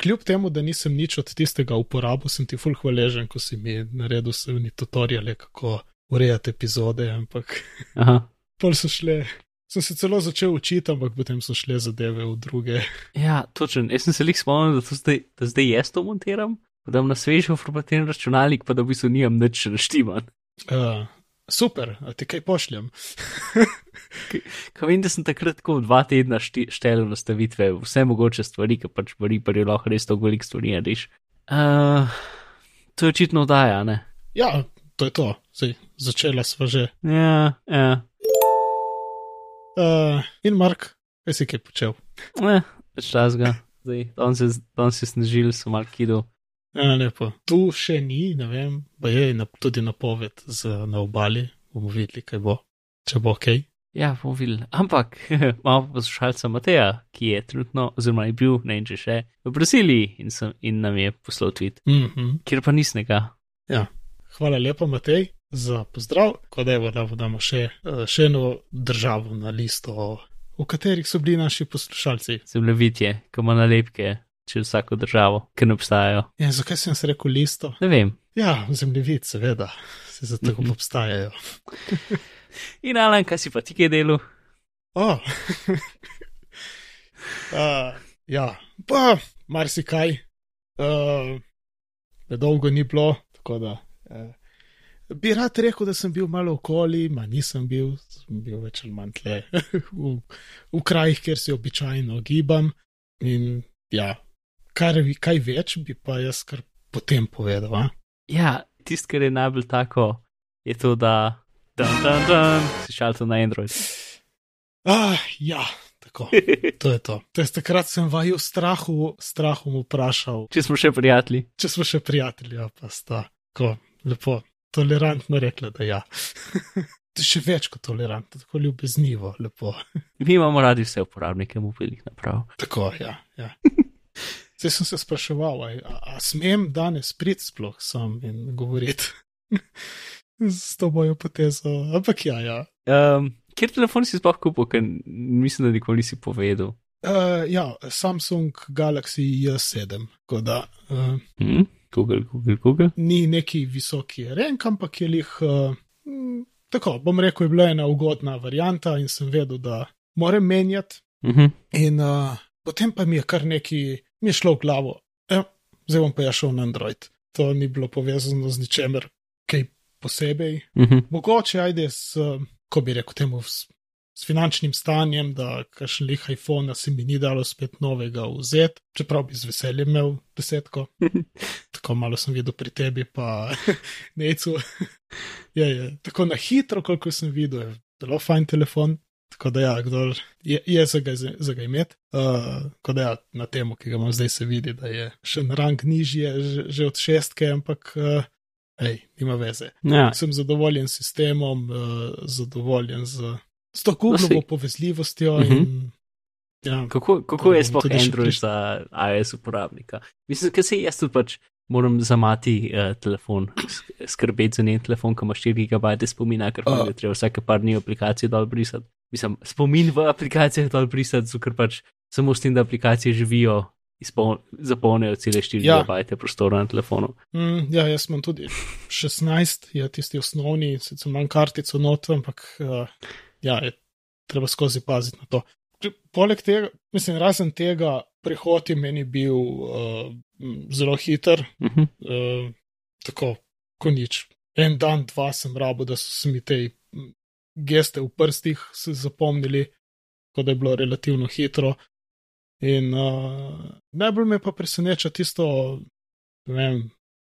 kljub temu, da nisem nič od tistega uporabil, sem ti ful hvaležen, ko si mi naredil sevni tutoriale, kako urejati epizode, ampak pol so šle. Sem se celo začel učiti, ampak potem so šle zadeve v druge. Ja, točen. Jaz sem se lik spomnil, da, zdaj, da zdaj jaz to montiram, da imam na svežo formatiran računalnik, pa da v bistvu nimam nič naštiman. Uh, super, a ti kaj pošljem? Ko vem, da sem takrat tako dva tedna štel nastavitve, vse mogoče stvari, ki pač v Reaperju lahko res tako veliko stvari narediš. Uh, to je očitno daja, ne? Ja, to je to. Zdaj, začela sva že. Ja, ja. Uh, in Mark, kaj si kaj počel? Ne, več časga. Zdaj, on se, on se snažil, so mal kido. Ja, lepo. Tu še ni, ne vem, pa je na, tudi napoved z, na obali. Bomo videli, kaj bo, če bo ok. Ja, bom videl. Ampak imamo poslušalca Mateja, ki je trenutno, oziroma je bil, ne vem če še, v Braziliji in, sem, in nam je poslal tweet, Mm -hmm. kjer pa nisnega. Ja, hvala lepa, Matej, za pozdrav. Ko da je da damo še, še eno državo na listo, v katerih so bili naši poslušalci. Zemljevitje, ki ima nalepke čez vsako državo, ki ne obstajajo. Ja, zakaj sem se rekel listo? Ne vem. Ja, zemljevid, seveda, se zato Mhm. obstajajo. In Alan, kaj si pa ti kaj delu? Oh. uh, ja, pa marsikaj. Uh, dolgo ni bilo, tako da. Uh, bi rad rekel, da sem bil malo okoli, ma nisem bil, sem bil več ali manj tle v, v krajih, kjer se običajno gibam. In ja, kar, kaj več bi pa jaz kar potem povedal. A? Ja, tisto, kar je najbolj tako, je to, da. Dan, dan, dan, si šel to na Android. Ah, ja, tako. To je to. to je takrat sem vaju strahu, strahom vprašal, Če smo še prijatelji. če smo še prijatelji, ja, pa sta tako lepo, tolerantno rekla, da ja. To je še več kot tolerantno, tako ljubeznivo, lepo. Mi imamo radi vse uporabnike mobilnih naprav. Tako, ja. ja. Zdaj sem se spraševal, a, a, a smem danes priti sploh sam in govoriti s to mojo potezo, ampak ja, ja. Um, kjer telefon si sploh kupil, ker mislim, da nikoli nisi povedal? Uh, ja, Samsung Galaxy J7, tako da. Uh, Hm? Google, Google, Google. ni neki visoki renk, ampak je lih. Uh, m, tako, bom rekel, je bila ena ugodna varianta in sem vedel, da moram menjati. Uh -huh. In uh, potem pa mi je kar neki, mi je šlo v glavo, e, zdaj bom pa ja šel na Android. To ni bilo povezano z ničemer, kaj posebej. Uh -huh. Mogoče ajde s, ko bi rekel temu, s, s finančnim stanjem, da kašen lih iPhone se mi ni dalo spet novega vzeti, čeprav bi z veseljem imel desetko. tako malo sem videl pri tebi, pa necu. je, je, tako na hitro, koliko sem videl, je zelo fajn telefon. Tako da, ja, kdo je, je za ga, za ga imeti. Uh, tako da, ja, na temo, ki ga imam zdaj, se vidi, da je še en rang nižje, že, že od šestke, ampak, uh, hej, nima veze. Ja, Sem zadovoljen s sistemom, uh, zadovoljen z, z to Googlovo sej. povezljivostjo. Mhm. in, ja, kako, kako je bom sploh Android za iOS uporabnika? Mislim, ker se jaz tudi pač moram zamati uh, telefon, sk- skrbeti za njen telefon, ki ima 4 GB spomina, ker je treba vsake par dni aplikacije dol brisati. Mislim, spomin v aplikacijah dol brisati, zato ker pač samo s tem, da aplikacije živijo, izpol- zapolnijo cele 4 Ja. GB prostora na telefonu. mm, ja, jaz imam tudi 16, je tisti osnovni, sicer imam kartico not, ampak uh, ja, je treba skozi paziti na to. Poleg tega, mislim, razen tega, prehod je meni bil uh, zelo hiter, Uh -huh. uh, tako, ko nič. En dan, dva sem rabo, da so se mi te geste v prstih se zapomnili, tako da je bilo relativno hitro. In uh, najbolj me pa preseneča tisto, ne vem,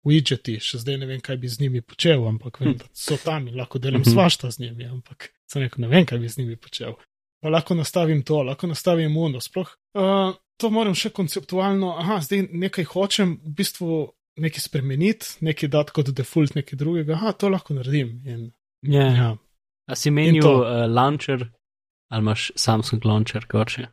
widgeti, še zdaj ne vem, kaj bi z njimi počel, ampak vem, da so tam in lahko delam Mhm. svašta z njimi, ampak sem rekel, ne vem, kaj bi z njimi počel. Pa lahko nastavim to, lahko nastavim uno, sploh. Uh, to moram še konceptualno, aha, zdaj nekaj hočem, v bistvu nekaj spremeniti, nekaj dati kot default, nekaj drugega, aha, to lahko naredim. In, Ja. ja. A si menil uh, launcher ali imaš Samsung launcher, gorče?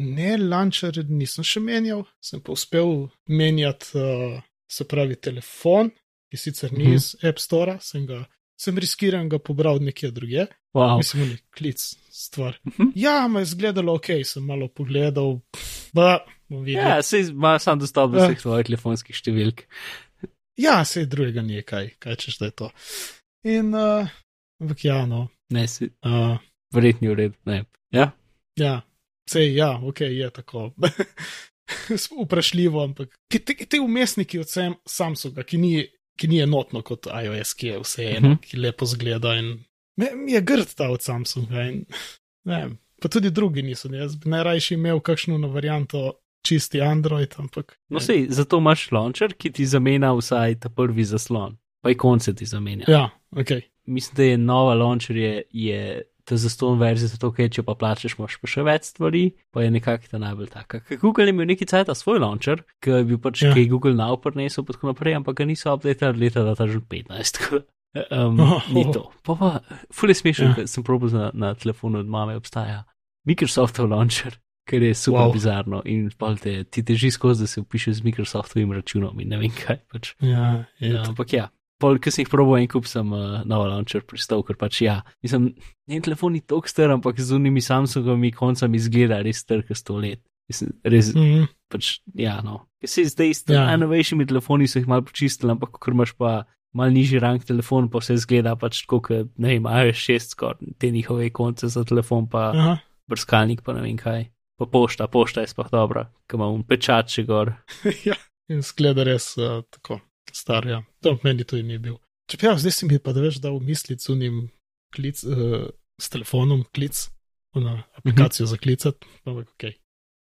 Ne, launcher nisem še menjal, sem pa uspel menjati, uh, se pravi, telefon, ki sicer ni Mhm. iz App Store, sem ga, sem riskiran ga pobral nekje druge, Wow. mislim, nek klic stvar. Mhm. Ja, me je zgledalo ok, sem malo pogledal, videl. Ja, se ima sam dostop do Ja. vseh tvojih telefonskih številk. Ja, se drugega ni, kaj, kaj češ, da je to. In, uh, ampak ja, no. Ne, si Uh, verjetni v redu. Ne. Ja, ja, sej, ja, ok, je tako. Vprašljivo, ampak ti, ti, umestniki od Sam, Samsunga, ki ni, ki ni enotno kot iOS, ki je vseeno, uh Mhm. -huh. ki lepo zgleda in me, mi je grd ta od Samsunga. In, ne, vem, pa tudi drugi niso. ne. Jaz bi najrajši imel kakšno varianto čisti Android, ampak. no sej, zato imaš launcher, ki ti zamenja vsaj ta prvi zaslon, pa ikonce ti zamenja. Ja, ok. Mislim, da je nova launcher, je, je ta zaston verzija, zato ker če pa plačeš, imaš pa še več stvari, pa je nekako ta najbolj taka. Ker Google je imel neki cajt svoj launcher, ki je bil pač, Ja. je Google Now prinesel, pa tako naprej, ampak ga niso updated leta 2015. tako da, Um, Oh. ni to. Pa pa, fully smešno, Ja. sem probil na, na telefonu od mame, obstaja Microsoftov launcher, ker je super Wow. bizarno in te, ti teži skozi, da se upišeš z Microsoftovim računom in ne vem kaj. Pač. Ja, Ja, ampak ja, pol, ki sem jih probal en kup, sem uh, nov launcher pristal, ker pač ja, mislim, njen telefon ni tako star, ampak z unimi Samsungovimi koncami izgleda res star, kot sto let. Mislim, res, mm. mm, pač, ja, no. Ker se zdaj s Ja. najnovejšimi telefoni so jih malo počistili, ampak ker imaš pa mal nižji rang telefon, pa vse zgleda pač tako, kot, ne vem, iOS 6 skoraj, te njihove konce za telefon, pa aha, brskalnik, pa ne vem kaj. Pa pošta, pošta je sploh dobra, ki ima un pečat še gor. ja, in zgleda res uh, tako star. Ja. To meni tudi ni bil. Čeprav zdaj si mi pa da veš dal mislic z unim klic, uh, s telefonom klic, na aplikacijo za klicati, ampak ok.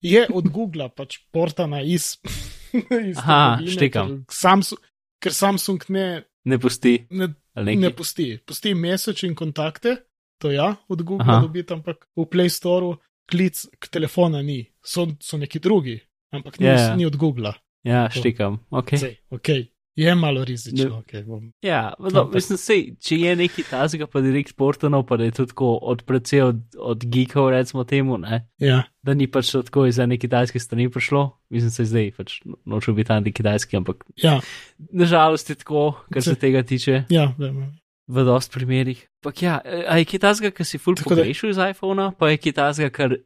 Je od Google pač portana iz. iz Aha, trgovine, štekam. Ker Samsung, ker Samsung ne, Ne pusti, ne, ne pusti. Pusti mesec in kontakte, to ja, od Google Aha. dobiti, ampak v Play Storeu klic k telefona ni. So, so neki drugi, ampak ni, Ja, yeah. ja. ni od Google. Ja, štekam, ok. Sej, okay. Je malo rizično. Ne- Okay, bom. Ja, no, mislim, sej, če je neki tazga, pa direkt portanov, pa je to tako od precej od, od geekov, recimo temu, ne? ja, da ni pač to tako iz ene kitajske strani prišlo, mislim se zdaj, pač no- nočem biti anti-kitajski, ampak ja, nažalost je tako, kar se Se- tega tiče, ja, vem. v dost primerih. Ampak ja, a je kitajska, ki si full Tako da- pogrešil iz iPhona, pa je kitajska, kar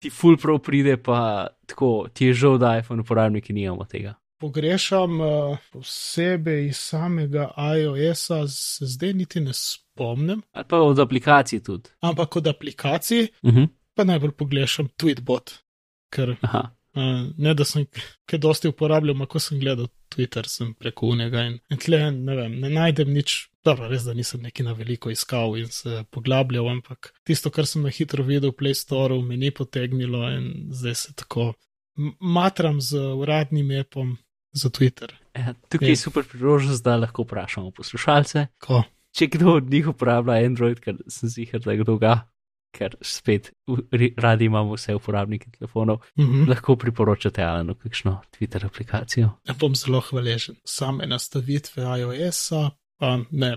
ti full prav pride, pa tako ti je žal, da iPhone uporabniki nimamo tega. Pogrešam uh, posebej iz samega iOS-a, se zdaj niti ne spomnim, Ali pa od aplikacij tudi. ampak od aplikacij Uh -huh. pa najbolj pogrešam Tweetbot, ker Aha, Uh, ne, da sem kaj dosti uporabljal, ampak ko sem gledal Twitter, sem preko unega in, in tle, ne vem, ne najdem nič. Dobro, res, da nisem neki na veliko iskal in se poglabljal, ampak tisto, kar sem na hitro videl v Play Storeu, me ni potegnilo in zdaj se tako matram z uradnim appom za Twitter. ja, tukaj Je. je super priložnost, da lahko vprašamo poslušalce, Ko? če kdo od njih uporablja Android, ker sem ziger, da kdo ga, ker spet radi imamo vse uporabnike telefonov, Mhm. lahko priporočate Alenu kakšno Twitter aplikacijo. Ja, bom zelo hvaležen. Same nastavitve iOS-a, pa ne.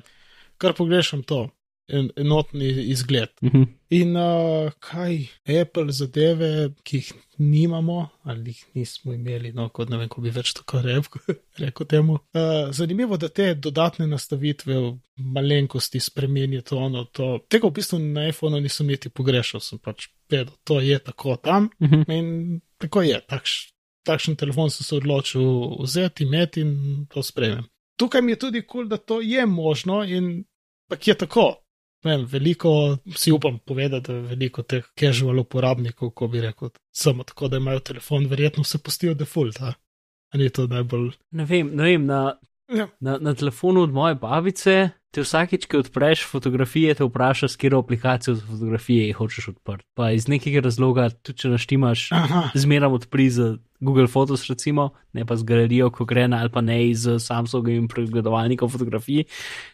Kar pogrešam to, en, enotni izgled. Mhm. In uh, kaj Apple zadeve, ki jih nimamo ali jih nismo imeli, no, kot ne vem, ko bi več tako rekel, temu. Uh, zanimivo, da te dodatne nastavitve v malenkosti spremenijo to, ono, to. Tega v bistvu na iPhonu nisem niti pogrešal, sem pač vedel, to je tako tam Mhm. in tako je. Takš, takšen telefon sem se odločil vzeti, imeti in to spremem. Tukaj mi je tudi kul, cool, da to je možno in pač je tako. Vem, veliko si upam povedati, da je veliko teh casual uporabnikov, ko bi rekel, samo tako, da imajo telefon, verjetno se pustijo default. A, a ni to najbolj. Ne vem, ne vem na, Ja, na, na telefonu od moje babice. Te vsakič, ko odpreš fotografije, te vpraša, s katero aplikacijo za fotografije hočeš odprti. Pa iz nekega razloga, tudi če naštimaš, aha, zmeram odpri z Google Photos, recimo, ne pa z galerijo, ko gre na ali pa ne iz Samsungovim pregledovalnikom fotografij.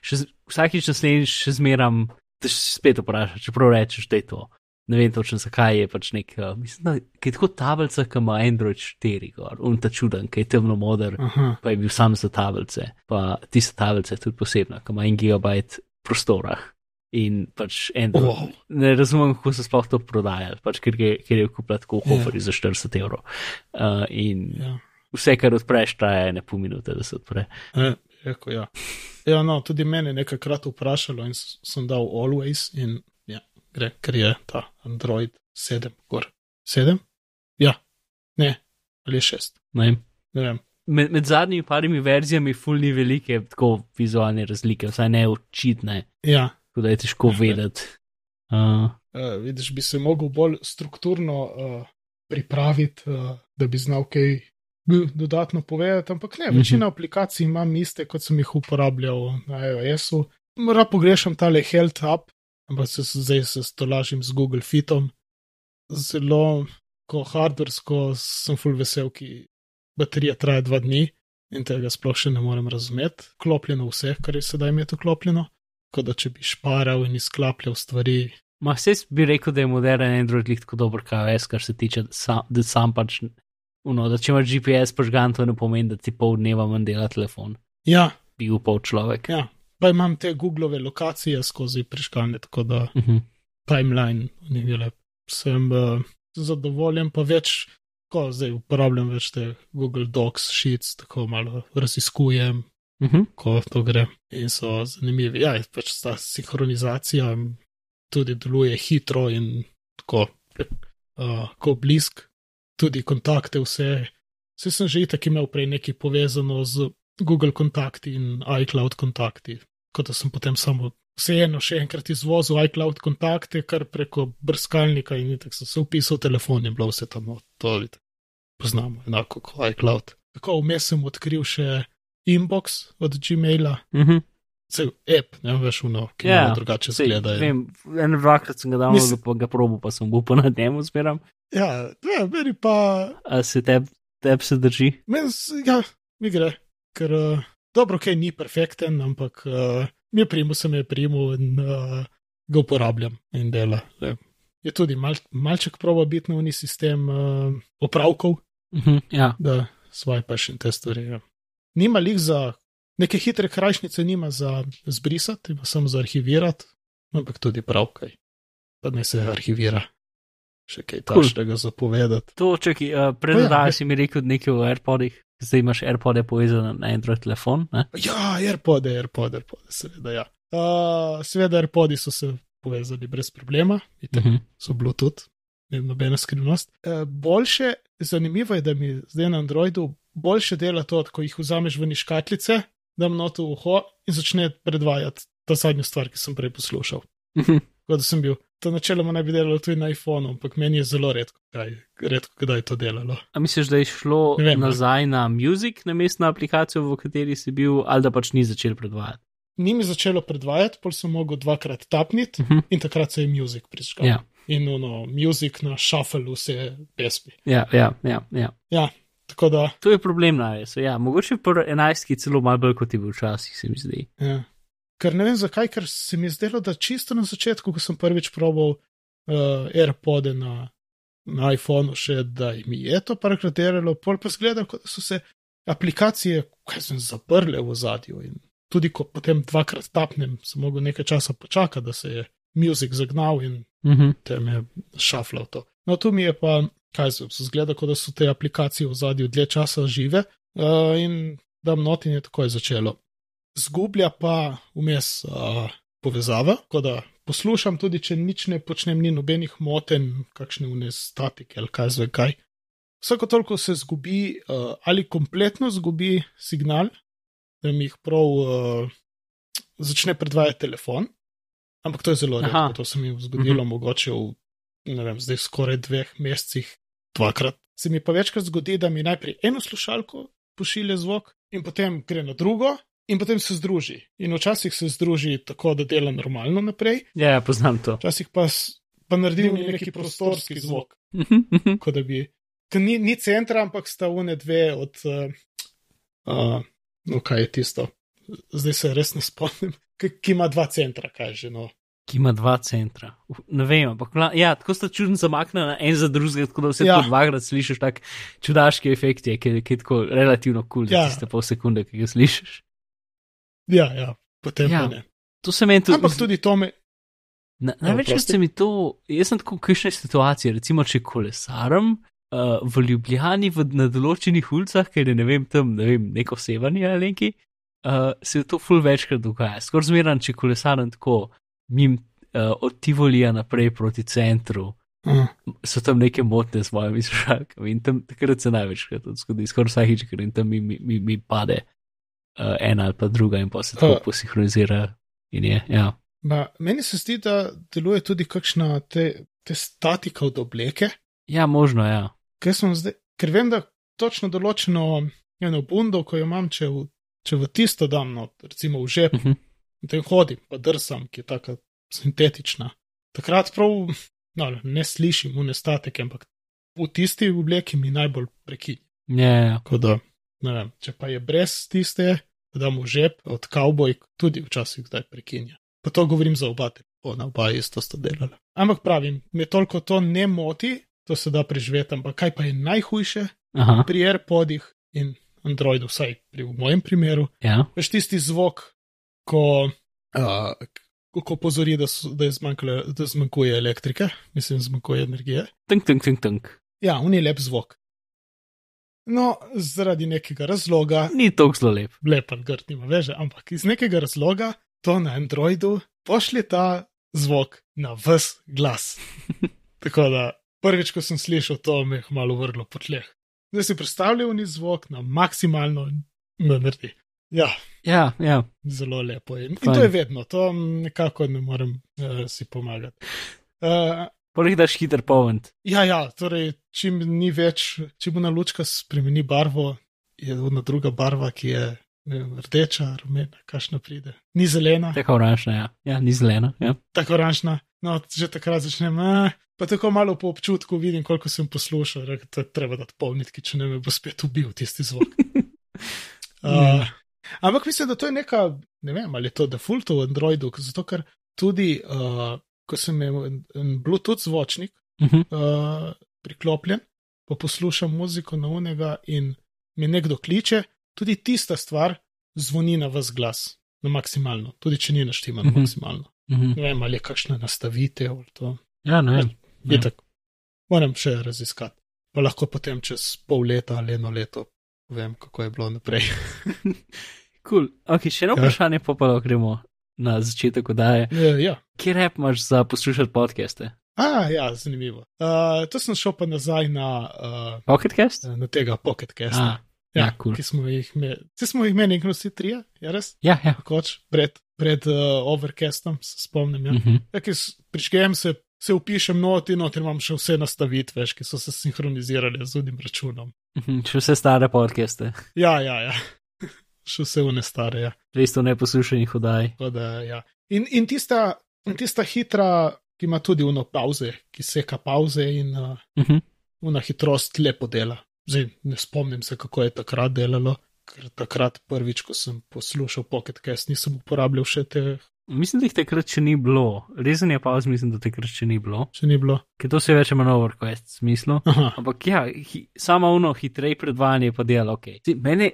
Še, z- vsakič naslednjič še zmeram, še spet vprašaš, čeprav rečeš, da je to. Ne vem točno zakaj je pač nek, uh, mislim, da je tako tablica, ki ima Android 4, gor, un ta čuden, ki je temno moder, aha, pa je bil sam za tablice, pa tista tablica je tudi posebna, ki ima en gigabajt prostora. In pač Android. Wow. Ne razumem, kako so sploh to prodajali, pač ker, je, ker je kupila tako v Ja. Hoferju za 40 evrov. Uh, in ja. vse, kar odpreš, traja ene pol minute, da se odpre. E, rekel, ja. ja, no, tudi mene je nekajkrat vprašalo in sem dal always in ja, gre, ker je ta Android 7, gor. 7? Ja, ne, ali je šest. Ne vem. Ne vem. Med, med zadnjimi parimi verzijami ful ni velike tako vizualne razlike, vsaj ne očitne, Ja, tako da je težko vedeti. Uh, uh, vidiš, bi se mogel bolj strukturno uh, pripraviti, uh, da bi znal kaj b- dodatno povedati, ampak ne, Mhm. večina aplikacij imam iste, kot sem jih uporabljal na iOS-u. Morda pogrešam tale Health App, ampak se zdaj se stolažim z Google Fitom. Zelo, ko hardversko sem full vesel, ki baterija traja dva dni in tega sploh še ne morem razumeti. Klopljeno vse, kar je sedaj imeti vklopljeno. Kot da če bi šparal in izklapljal stvari, ma vse bi rekel, da je moderen Android lik tako dober kot iOS, kar se tiče, sam, da sam pač. Uno, da če imaš GPS požgan, to ne pomeni, da ti pol dneva manj dela telefon. Ja, Bi upal človek. ja. Pa imam te Googlove lokacije skozi prižgane, tako da Uh -huh. timeline ni bile. Sem uh, zadovoljen, pa več, ko zdaj uporabljam več te Google Docs, Sheets, tako malo raziskujem, Uh -huh. ko to gre. In so zanimivi. Ja, pač ta sinhronizacija tudi deluje hitro in tako, uh, ko blisk, tudi kontakte, vse. Vse sem že itak imel prej nekaj povezano z Google kontakti in iCloud kontakti, kot da sem potem samo vseeno še enkrat izvozil iCloud kontakte, kar preko brskalnika in tako sem se upisal v telefon in bilo vse tam, no, to vidite. Poznamo enako kot iCloud. Tako vmes sem odkril še inbox od Gmaila, Uh -huh. cel app, ne veš, uno, ki Ja, yeah, drugače Sej, zgleda. Vem, en dvakrat sem ga dal, Mislim- pa ga probo, pa sem upal na temu zmeram. Ja, ja, meni pa, A se teb, teb se drži? meni, ja, mi gre, ker uh, dobro, kaj ni perfekten, ampak uh, mi je primu, sem je primu in uh, ga uporabljam in dela. Ne. Je tudi mal, malček proba biti na uni sistem uh, opravkov, Uh -huh. Ja, da swipaš in te stvari. Ja. Nima lih za neke hitre krajšnice, nima za zbrisati, ima samo za arhivirati, ampak tudi pravkaj. Pa ne se arhivira. Še kaj Cool. tašnega zapovedati. to čakaj, uh, O ja, predodaj ne. si mi rekel nekaj o AirPodih, zdaj imaš AirPode povezane na Android telefon. Ne? Ja, AirPod, AirPod, AirPod, seveda. Ja. Uh, seveda, AirPodi so se povezali brez problema, Uh uh, -huh. so Bluetooth, ne nobena skrivnost. Uh, boljše, zanimivo je, da mi zdaj na Androidu boljše dela to, ko jih vzameš v niškatlice, dam noto v uho in začne predvajati ta zadnja stvar, ki sem prej poslušal. Uh -huh. Kot da sem bil. To načeloma naj bi delalo tudi na iPhonu, ampak meni je zelo redko, kaj, redko kdaj to delalo. A misliš, da je šlo Ne vem, ne. nazaj na Music, na mestno aplikacijo, v kateri si bil, ali da pač ni začel predvajati? Ni mi začelo predvajati, pol sem mogel dvakrat tapniti Uh -huh. in takrat se je Music prižgal. Ja, in ono, muzik na šafelu vse pesmi. ja, ja, ja, ja. Tako da, To je problem na resu. Ja, mogoče pri 11 celo malo bolj kot je bil včasih, se mi zdi. ja. Ker ne vem zakaj, ker se mi je zdelo, da čisto na začetku, ko sem prvič probal uh, AirPode na, na iPhonu, še da mi je to parkrat delalo, pol pa zgleda, kot da so se aplikacije, kaj sem zaprle v zadju. In tudi ko potem dvakrat tapnem, sem mogel nekaj časa počakati, da se je muzik zagnal in Uh -huh. tem je šaflal to. No, tu mi je pa, kaj se zgleda, kot da so te aplikacije v zadju dlje časa žive uh, in dam not in je takoj začelo. Zgublja pa vmes uh, povezava, tako da poslušam tudi, če nič ne počnem, ni nobenih moten, kakšne vne statike ali kaj zvej kaj. Vsako toliko se zgubi uh, ali kompletno zgubi signal, da mi jih prav uh, začne predvajati telefon. Ampak to je zelo redko, to se mi je zgodilo, mogoče v, ne vem, zdaj skoraj dveh mesecih, dvakrat. Se mi pa večkrat zgodi, da mi najprej eno slušalko pošilja zvok in potem gre na drugo. In potem se združi. In včasih se združi tako, da dela normalno naprej, Ja, ja, poznam to. včasih pa, pa naredi v neki prostorski zvok. Kot da bi. Ni, ni centra, ampak sta une dve od. Uh, uh, no, kaj je tisto? Zdaj se res ne spomnim. Ki, ki ima dva centra, kaj že no. Ki ima dva centra. Uf, Ne vem, ampak ja, tako sta čudno zamaknjena en za drugega, tako da vse Ja. dvakrat slišiš tak čudaški efekt, je, ki, ki je tako relativno kul, cool, Ja. ja. tiste pol sekunde, ki ga slišiš. Ja, ja, potem ja. Pa ne. To se meni tudi. Ampak tudi to me. Na, Ja, največkrat se mi to, jaz sem tako v kakšne situacije, recimo, če kolesarim uh, v Ljubljani v, na določenih ulicah, ker je ne vem tam, ne vem, neko sevanje ali neki, uh, se to ful večkrat dogaja. Skoraj zmeran, če kolesarim tako, mim uh, od Tivolija naprej proti centru, Uh, so tam neke motne z mojimi slušalkami in tam takrat se največkrat zgodi, skoraj vsakič, ker in tam mi, mi, mi, mi pade uh, ena ali pa druga in pa se tako Uh. posinhronizira. In je, ja. ma, meni se zdi, da deluje tudi kakšna te, te statika od obleke, ja, možno, ja. ker, zdaj, ker vem, da točno določeno eno bundo, ko jo imam, če v, če v tisto dam, no, recimo v žep, Mhm. in tem hodim, pa drsam, ki je taka sintetična. Takrat prav, no, ne slišim v nestateke, ampak v tisti obleki mi najbolj prekinja. Ja, ja. Tako da, ne vem, če pa je brez tiste, da v žep od kavbojk, tudi včasih zdaj prekinja. Pa to govorim za oba telefona, oba isto sta delala. Ampak pravim, me toliko to ne moti, to se da preživeti, ampak kaj pa je najhujše Aha, pri AirPodih in Androidu, vsaj pri mojem primeru, ja. veš tisti zvok, ko, uh, ko pozori, da, so, da, je zmanjkale, da zmanjkuje elektrike, mislim, zmanjkuje energije. Tunk, tunk, tunk, tunk. Ja, on je lep zvok. No, zaradi nekega razloga, Ni tako zelo lep. lep grd, nima veže, ampak iz nekega razloga to na Androidu pošlje ta zvok na ves glas. Tako da prvič, ko sem slišal to, me je malo vrglo po tleh. Zdaj si predstavljal ni zvok na maksimalno naredi. Ja, Ja, ja. zelo lepo je. In Fajn. to je vedno, to nekako ne morem uh, si pomagati. Uh, Poleg daš hiter povent. Ja, ja, torej, čim ni več, če bo na lučka spremeni barvo, je ona druga barva, ki je vem, rdeča, rumena, kašna pride. Ni zelena, Tako oranžna, ja. Ja, ni zelena. Ja. tako oranžna. No, že takrat začnem, a, pa tako malo po občutku vidim, koliko sem poslušal, rekel, to je treba dati polnitki, če ne me bo spet ubil tisti zvok. Uh, ampak mislim, da to je neka, ne vem, ali je to default v Androidu, zato ker tudi, uh, ko sem imel en, en Bluetooth zvočnik, Uh -huh. uh, priklopljen, pa poslušam muziko na unega in me nekdo kliče, tudi tista stvar zvoni na vas glas, na maksimalno, tudi če ni naštima na Mhm. maksimalno. Uh -huh. Ne vem, ali je kakšna nastavitev ali to. Ja, ne vem. Je Ja. tako. Moram še raziskati. Pa lahko potem čez pol leta ali eno leto povem, kako je bilo naprej. Cool. Okay, še eno Ja. vprašanje, pa pa lahko gremo na začetek oddaje. ja, ja. Kje rep imaš za poslušati podcaste? A, ja, zanimivo. Uh, to sem šel pa nazaj na, uh, Pocketcast? na tega Pocketcasta. Ah, ja, cool. Ki smo jih imeli. Vsi smo jih imeli, nekaj vsi trije, je res? Ja, ja. Koč, pred, pred uh, overcastom, se spomnim. Ja. Uh -huh. Ja, prižgem se, se upišem noti, noter imam še vse nastavitve, ki so se sinhronizirale z unim računom. Uh -huh. Še vse stare podcaste, Ja, ja, ja. Še vse vne stare, ja. 200 neposlušanih oddaj. Da, ja. in, in, tista, in tista hitra, ki ima tudi uno pauze, ki seka pauze in uh, Uh -huh. una hitrost lepo dela. Zdaj ne spomnim se, kako je takrat delalo, ker takrat prvič, ko sem poslušal Pocketcast, nisem uporabljal še te, Mislim, da jih takrat še ni bilo. Rezen je pa, mislim, da takrat še ni bilo. če ni bilo. Ker to se je več ali manj overquest smislu. Aha, Ampak ja, hi, samo ono hitreje predvajanje je pa delo ok. Si, mene,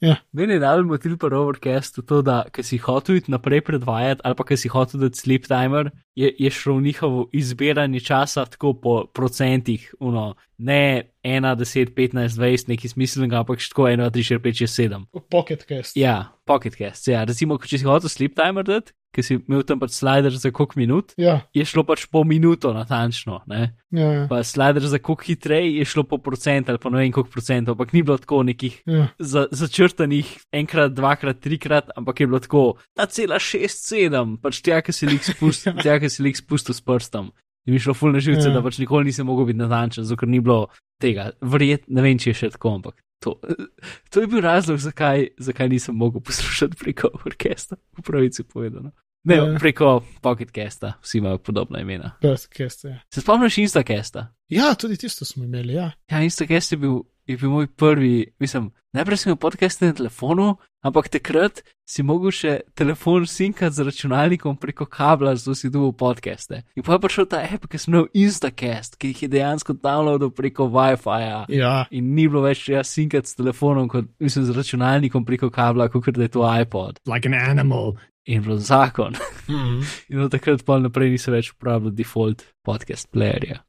Ja. mene je najbolj motil pri overcastu to, da ker si hotel iti naprej predvajati ali pa ker si hotel dati sleep timer, je, je šlo njihovo izbiranje časa tako po procentih, uno, ne 1, 10, 15, 20, nekaj smiselnega, ampak še tako 1, 2, 3, 4, 5, 6, 7. Pocketcast. Ja, pocketcast. Ja, recimo, če si hotel sleep timer dati, ker si imel tam pač slider za koliko minut, Ja, je šlo pač po minuto natančno, ne? ja, ja. Pa slider za koliko hitreje je šlo po procent ali pa ne vem koliko procentov, ampak ni bilo tako nekih ja. za, začrtanih enkrat, dvakrat, trikrat, ampak je bilo tako, ta cela šest, sedem, pač tja, ki si lik spustil, tja, ki si lik spustil s prstom. In mi šlo ful na živce, Ja. da pač nikoli nisem mogel biti natančen, zato ni bilo tega. Verjet, ne vem, če je še tako, ampak to, to je bil razlog, zakaj, zakaj nisem mogel poslušati preko orkestra, v pravici povedano. Ne, Ja. preko Pocketcasta, vsi imajo podobna imena. Pocketcast, ja. Se spomniš Instacasta? ja, tudi tisto smo imeli, ja. Ja, Instacast je bil, je bil moj prvi, mislim, najprej sem imel podcast na telefonu, ampak takrat si mogel še telefon sinkati z računalnikom preko kabla, zato si dobil podcaste. In pa je prišel ta app, ki sem imel Instacast, ki jih je dejansko downloadil preko WiFi-ja. Ja, In ni bilo več treba sinkati s telefonom, kot mislim, z računalnikom preko kabla, kot da je to iPod. like an animal. In bil zakon. mm. In od takrat pa naprej nisem več uporabljal default podcast playerja.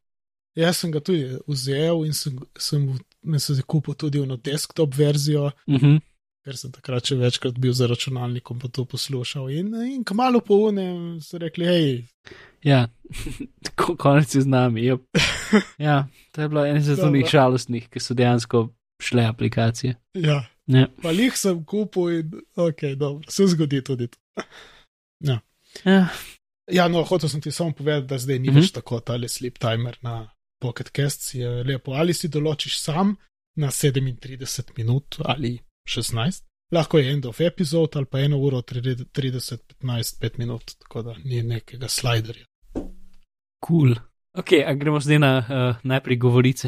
jaz sem ga tudi vzel in sem, sem, sem se kupil tudi eno desktop verzijo. Mhm. ker sem takrat še večkrat bil za računalnikom, pa to poslušal. In, in kmalo po unem so rekli, hej. Ja, konec je z nami. Yep. Ja, to je bilo eno izmed tistih žalostnih, ki so dejansko šle aplikacije. Ja, Ja. pa jih sem kupil in ok, dobro, se zgodi tudi to. Ja. Ja. Ja, no, hotel sem ti samo povedati, da zdaj ni mm Mhm. -hmm. več tako ta sleep timer na Pocket Cast, je lepo. Ali si določiš sam na 37 minut ali 16, lahko je end of episode ali pa 1 uro 30, 15, 5 minut, tako da ni nekega sliderja. Cool. Ok, a gremo zdaj na uh, najprej govorice.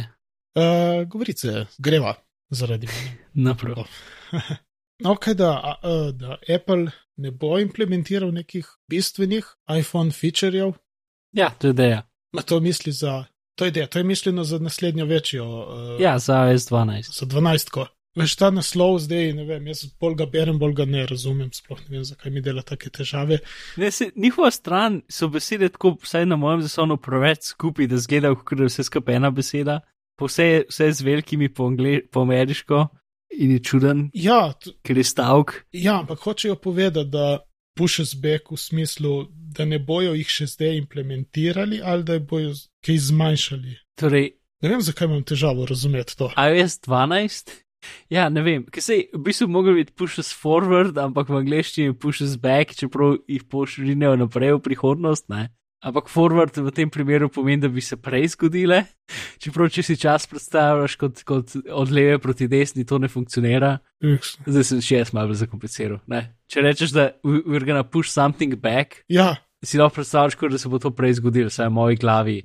Uh, govorice, greva zaradi. Naprav. Ok, da, a, a, da Apple ne bo implementiral nekih bistvenih iPhone featurejev, Ja, to je ideja. Ma to misli za. To je ideja, to je mišljeno za naslednjo večjo. Uh, Ja, za S12. Za 12. Veš ta naslov zdaj, ne vem, jaz bolj ga berem, bolj ga ne razumem, sploh ne vem, zakaj mi dela take težave. Ne, se, njihova stran so besede tako, vsaj na mojem zaslonu, preveč skupaj, da zgleda, kot da je vse skupaj ena beseda. Pa vse, vse z velikimi po, angle, po ameriško in je čuden, Ja, ker je stavek. ja, ampak hočejo povedati, da pushes back v smislu, da ne bojo jih še zdaj implementirali ali da bojo kaj zmanjšali. Torej, Ne vem, zakaj imam težavo razumeti to. iOS 12. Ja, ne vem, ker se v bistvu mogel biti pushes forward, ampak v angleščini pushes back, čeprav jih pošiljajo naprej v prihodnost. Ne? Ampak forward v tem primeru pomeni, da bi se prej zgodile. Čeprav, če si čas predstavljaš kot, kot od leve proti desni, to ne funkcionira. Uks. Zdaj sem še jaz malo zakompliciral. Ne? Če rečeš, da we- we're gonna push something back, Ja, si lahko predstavljaš, kot da se bo to prej zgodilo, vsaj v moji glavi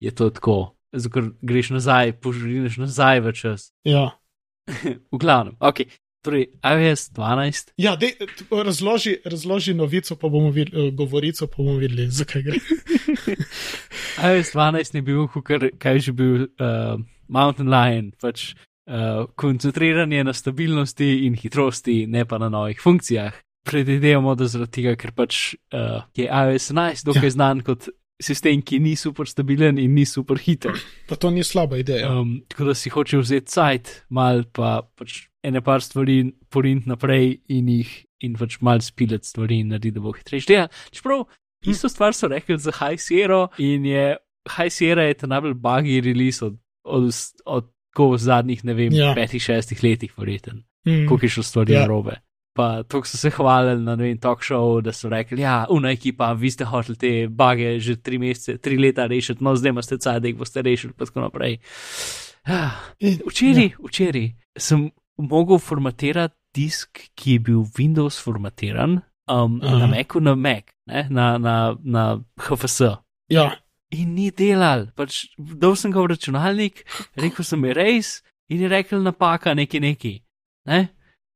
je to tako. Zato, ker greš nazaj, poželiš nazaj v čas. ja. V glavnem, ok. Torej, iOS 12. Ja, dej, razloži, razloži novico, pa bomo videli, govorico, pa bomo videli, zakaj gre. iOS 12 je bil, kukar, kaj je že bil, uh, Mountain Lion, pač uh, koncentriranje na stabilnosti in hitrosti, ne pa na novih funkcijah. Predvidevamo, da zaradi tega, ker pač uh, je iOS 11 dokaj ja. znan kot sistem, ki ni super stabilen in ni super hiter. Pa to ni slaba ideja. Um, tako da si hoče vzeti sajt, mal pa pač ene par stvari porint naprej in jih in pač mal spileti stvari in narediti, da bo hitrejši del. Čeprav isto stvar so rekli za High Sierra in je High Sierra je ta najbolj buggy release od, od, od, od zadnjih, ne vem, Ja. ja. petih, šestih letih, verjeten, Mm. koliko je šlo stvari Ja. ja. narobe. Pa to so se hvalili na ne vem, talk show, da so rekli, ja, una ekipa, vi ste hoteli te bage že tri mesece, tri leta rešiti, no zdaj imate caj, da jih boste rešili, pa tako naprej. Ah, Včeraj, ja. včeraj sem mogel formatirati disk, ki je bil Windows formatiran um, Aha. na Macu, na Mac, ne, na, na, na HFS. Ja, In ni delal, pač dal sem ga v računalnik, rekel sem je res in je rekel napaka neki neki. Ne?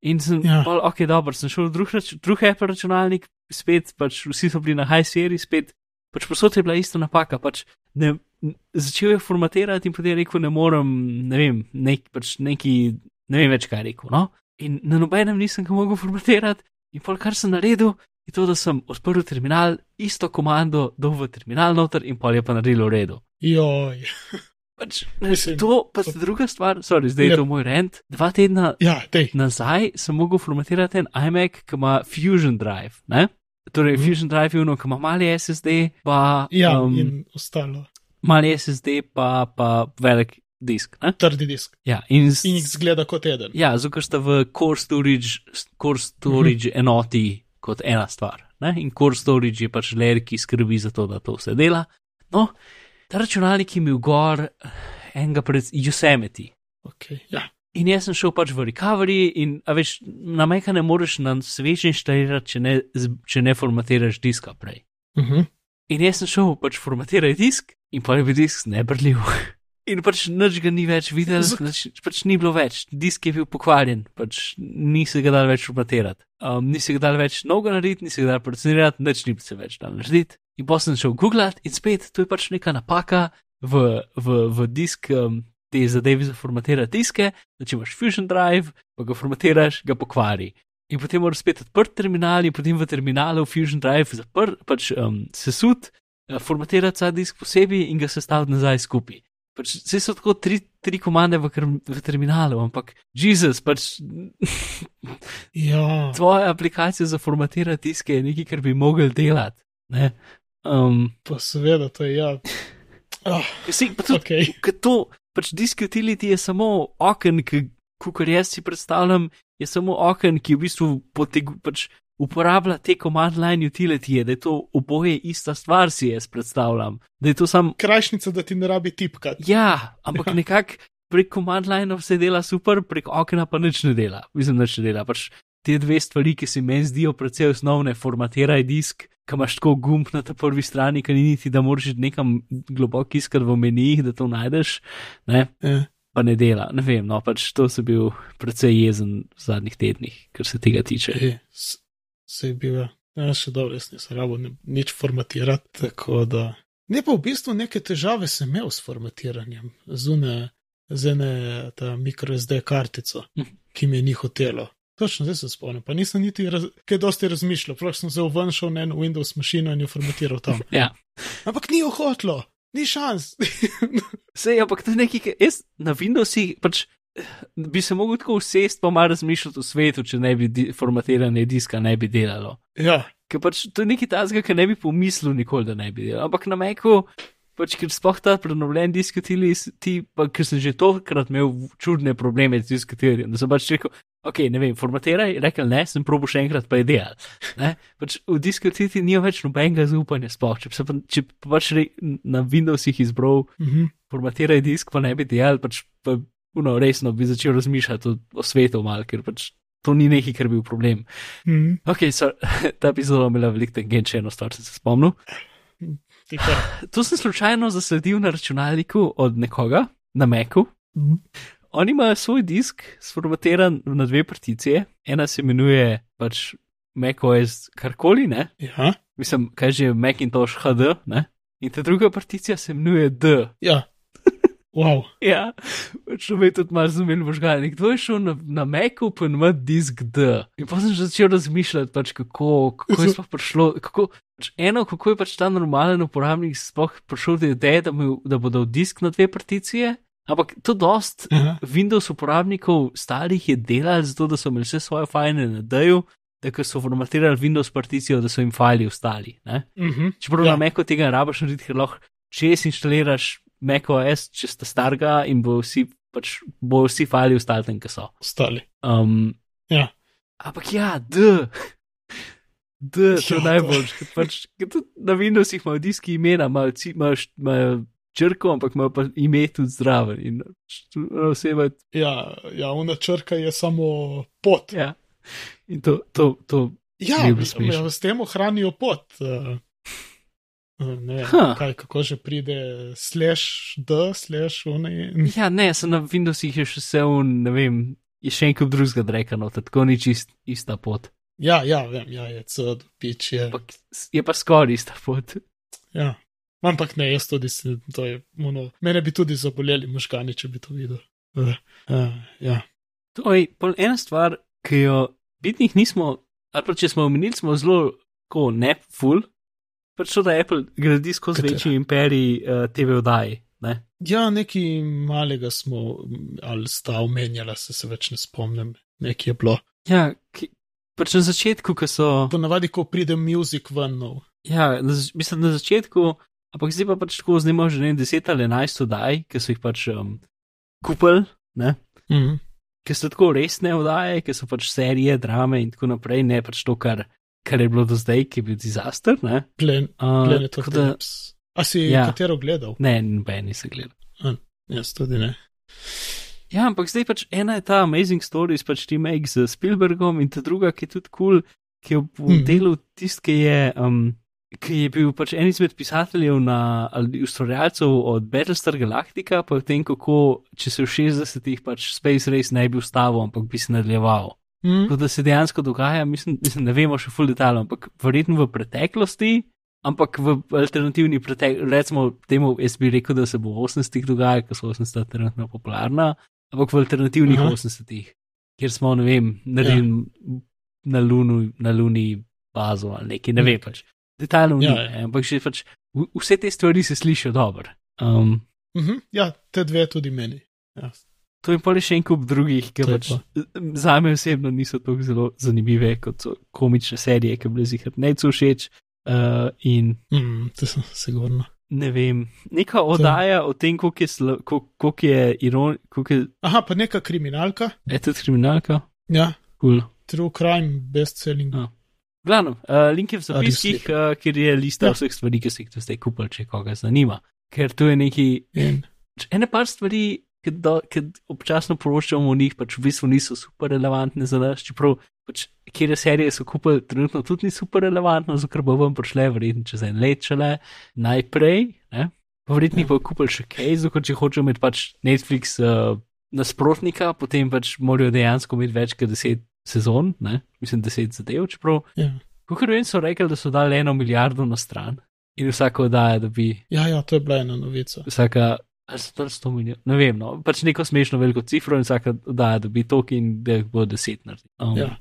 In sem, Ja. ja. ok, dobro, sem šel v drug, rač- drug Apple računalnik, spet pač vsi so bili na high series, spet pač posod je bila ista napaka. Pač ne, začel je formatirati in potem je rekel, ne morem, ne vem, nek, pač neki, ne vem več kaj rekel. No? In na nobenem nisem ga mogel formatirati, in pol kar sem naredil, je to, da sem odprl terminal, isto komando dal v terminal noter in pol je pa naredil v redu. joj. Pač, Mislim, to pa to- druga stvar, sorry, zdaj je Lep. to moj rent. Dva tedna Ja, dej. nazaj sem mogel formatirati en iMac, ki ima Fusion Drive. Ne? Torej, Mhm. Fusion Drive je ono, ki ima mali SSD, pa, Ja, um, in ostalo. mali SSD, pa, pa velik disk. Ne? Trdi disk. Ja, in, In jih zgleda kot eden. ja, zato sta v core storage, core storage Mhm. enoti kot ena stvar. Ne? In core storage je pač ler, ki skrbi za to, da to vse dela. No, ta računalnik je imel gor eh, enega pred Yosemite. Okay, ja. In jaz sem šel pač v recovery, in a veš, na meka ne moreš na svež inštalirati, če ne, če ne formatiraš diska prej. Uh -huh. In jaz sem šel pač formatirati disk, in pa je bil disk nebrljiv. In pač nič ga ni več videl, nič, pač ni bilo več, disk je bil pokvarjen, pač ni se ga dal več formatirati. Um, ni se ga dal več novega narediti, ni se ga dal procesirati, nič ni se več dal narediti. In pa sem šel googlat in spet, to je pač neka napaka v, v, v disk, um, te zadeve za formatirati diske, da če imaš Fusion Drive, pa ga formatiraš, ga pokvari. In potem moraš spet odprt terminal in potem v terminalu Fusion Drive zaprt, pač um, sesut, eh, formatirati ta disk posebej in ga sestaviti nazaj skupaj. Pač, vse so tako tri, tri komande v, v terminalu, ampak Jezus, pač Ja, Tvoja aplikacija za formatiranje diske je nekaj, kar bi mogel delati. Ne? Um, pa seveda, to je ja. Oh, si, pa tudi, okay. To, pač disk utility je samo oken, ki, kar jaz si predstavljam, je samo oken, ki v bistvu potegu, pač uporablja te command line utility, da je to oboje ista stvar, si jaz predstavljam. Da je to sam, Krajšnica, da ti ne rabi tipkati. ja, ampak Ja. nekako prek command line vse dela super, prek okna pa nič ne dela. Mislim, nič ne dela. Pač te dve stvari, ki se meni zdijo precej osnovne, formatiraj disk. Ki imaš tako gumb na ta prvi strani, ki ni niti, da moraš nekam globoko iskati v menijih, da to najdeš, ne? Ja. pa ne dela. Ne vem, no pač to sem bil precej jezen v zadnjih tednih, kar se tega tiče. E, se je bil, ja, še dobro, jaz nisem rabo ni- nič formatirati, tako da. Ne pa v bistvu neke težave sem imel s formatiranjem, zune, z ene ta microSD kartico, Mhm. ki mi je ni hotelo. Točno zdaj se spomnim, pa nisem niti raz, kaj dosti razmišljal, prav sem se šel na eno Windows mašino in jo formatiral tam. Ja. Ampak ni jo hotlo, ni šans. Sej, ampak to je nekaj, kar jaz na Windowsih pač. eh, Bi se mogel tako usest, pa malo razmišljati o svetu, če ne bi di formatiranje diska ne bi delalo. ja, Ker pač to je nekaj tazga, ki ne bi pomislil nikoli, da ne bi delal. Ampak na Meku, pač ker spoh ta prenovljen disk utili, ti, pa ker sem že tokrat imel čudne probleme z diskutirjem, da sem pač rekel, ok, ne vem, formatiraj, rekel ne, sem probo še enkrat, pa je delal. Ne? Pač v diskutirju ni več nobenega zaupanja spoh, če, pa če pa pač re, na Windowsih izbral mhm. formatiraj disk, pa ne bi delal, pač pa uno, resno bi začel razmišljati o, o svetu mal, ker pač to ni nekaj, kar bi bil problem. Mhm. Ok, so, ta epizoda je imela veliko tangent, še eno stvar sem se spomnil. To sem slučajno zasledil na računalniku od nekoga, na Meku. Mhm. Oni imajo svoj disk sformatiran na dve particije, ena se imenuje pač macOS karkoli, ne? Ja, Mislim, kaj že Macintosh HD, ne? In ta druga particija se imenuje D. ja. Wow. Ja, to me tudi malo zumil možgalnik. Kdo je šel na, na Macu, pa ima disk D. In pa sem začel razmišljati, pač kako, kako je sploh prišlo. Kako, pač eno, kako je pač ta normalen uporabnik sploh prišel do ideje, da, mu- da bo dal disk na dve particije. Ampak to dost Aha. Windows uporabnikov starih je delalo zato, da so imeli vse svoje fajne na D-ju, da ko so formatirali Windows particijo, da so jim fajli ostali. Ne? Mhm. Čeprav Ja. na Macu tega ne rabiš narediti, ker lahko če si instaliraš macOS, če sta starega in bo vsi, pač, bo vsi fali ostali tam, ki so. Ostali. Um, Ja. Ampak ja, D. D, to je Ja, najboljš. ker Pač, ker na Windowsih imajo diski imena, imajo, imajo, imajo črko, ampak imajo pa ime tudi zraven. In oseba, Ja, ja, una črka je samo pot. ja. In to, to, to Ja, ja, s tem ohranijo pot. Uh, ne Ha. kaj, kako že pride, slash D, slash unaj. Ja, ne, sem na Windowsih je še vse un, ne vem, je še enkrat drugega drekano, tako ni čist ista pot. Ja, ja, vem, ja, je cud, pič je. S- je pa skoraj ista pot. Ja. Ampak ne, jaz tudi sem, to je, ono, mene bi tudi zaboleli možgani, če bi to videl. Uh, uh, ja. To je ena stvar, ki jo bitnih nismo, ali pa če smo omenili, smo zelo ko ne full, pač to, da Apple gradi skozi večji imperij uh, TV oddaji. Ne? ja, nekaj malega smo, ali sta omenjala, se, se več ne spomnim, nekaj je bilo. Ja, ki, pač na začetku, ko so. Ponavadi, ko pride muzik ven nov. Ja, na, mislim, na začetku, ampak zdaj pa pač tako znimo že ne vem, 10 ali 11 oddaj, ki so jih pač um, kupili, ne? Mhm. ki so tako resne oddaje, ki so pač serije, drame in tako naprej, ne pač to, kar, kar je bilo do zdaj, ki je bil dizaster. Ne, Plan, uh, Planet of tako the da- Apes. A si Ja. katero gledal? ne, noben nisem gledal. Jaz tudi ne. Ja, ampak zdaj pač ena je ta Amazing Stories, pač remake z Spielbergom in ta druga, ki je tudi kul, cool, ki je v Mhm. delu tisti, ki je. Um, Ki je bil pač en izmed pisateljev na, ali ustvarjalcev od Battlestar Galactica, pa o tem, kako če se v 60-ih pač Space Race ne bi ustavil, ampak bi se nadaljeval. Tako da se dejansko dogaja, mislim, mislim ne vemo še full detalj, ampak verjetno v preteklosti, ampak v alternativni preteklosti, recimo temu, jaz bi rekel, da se bo v 80-ih dogajalo, ker so 80-ta trenutno popularna, ampak v alternativnih Aha. 80-ih, kjer smo, ne vem, naredili ja. na, lunu, na Luni bazo ali nekaj, ne vem pač. Detaljno Ja, ni, ja. ampak že pač v- vse te stvari se slišijo dobro. Um, Mhm. Ja, te dve tudi meni. Ja. To je pa le še en kup drugih, ki To pač za me osebno niso tako zelo zanimive kot so komične serije, ki bi bile zihar neco všeč. Uh, in Mm, to sem sigurno. ne vem, neka oddaja o tem, koliko je, slo, koliko, koliko je iron, koliko je, Aha, pa neka kriminalka. je tudi kriminalka. Ja, Cool. True Crime, bestselling. Ja. Glavno, uh, link je v zapiskih, uh, kjer je lista Ja. ja. vseh stvari, ki ste jih zdaj kupili, če koga zanima. Ker to je neki, In, ene par stvari, ki, do, ki občasno poročamo o njih, pač v bistvu niso super relevantne za nas, čeprav pač, kjer serije so kupili, trenutno tudi ni super relevantno, zato bo vam prišle, verjetno čez en let šele najprej. Ne? Verjetno jih bo kupili še kaj, zato če hočejo imeti pač Netflix uh, nasprotnika, potem pač morajo dejansko imeti več kot deset sezon, ne? mislim deset zadev, čeprav ja. Kakor vem, so rekli, da so dali eno milijardo na stran in vsaka oddaja, da bi ja, ja, to je bila ena novica. vsaka, ali so to 100 milijonov, ne vem, no, pač neko smešno veliko cifro in vsaka oddaja, da bi to in da jih bo deset naredil. Um, Ja.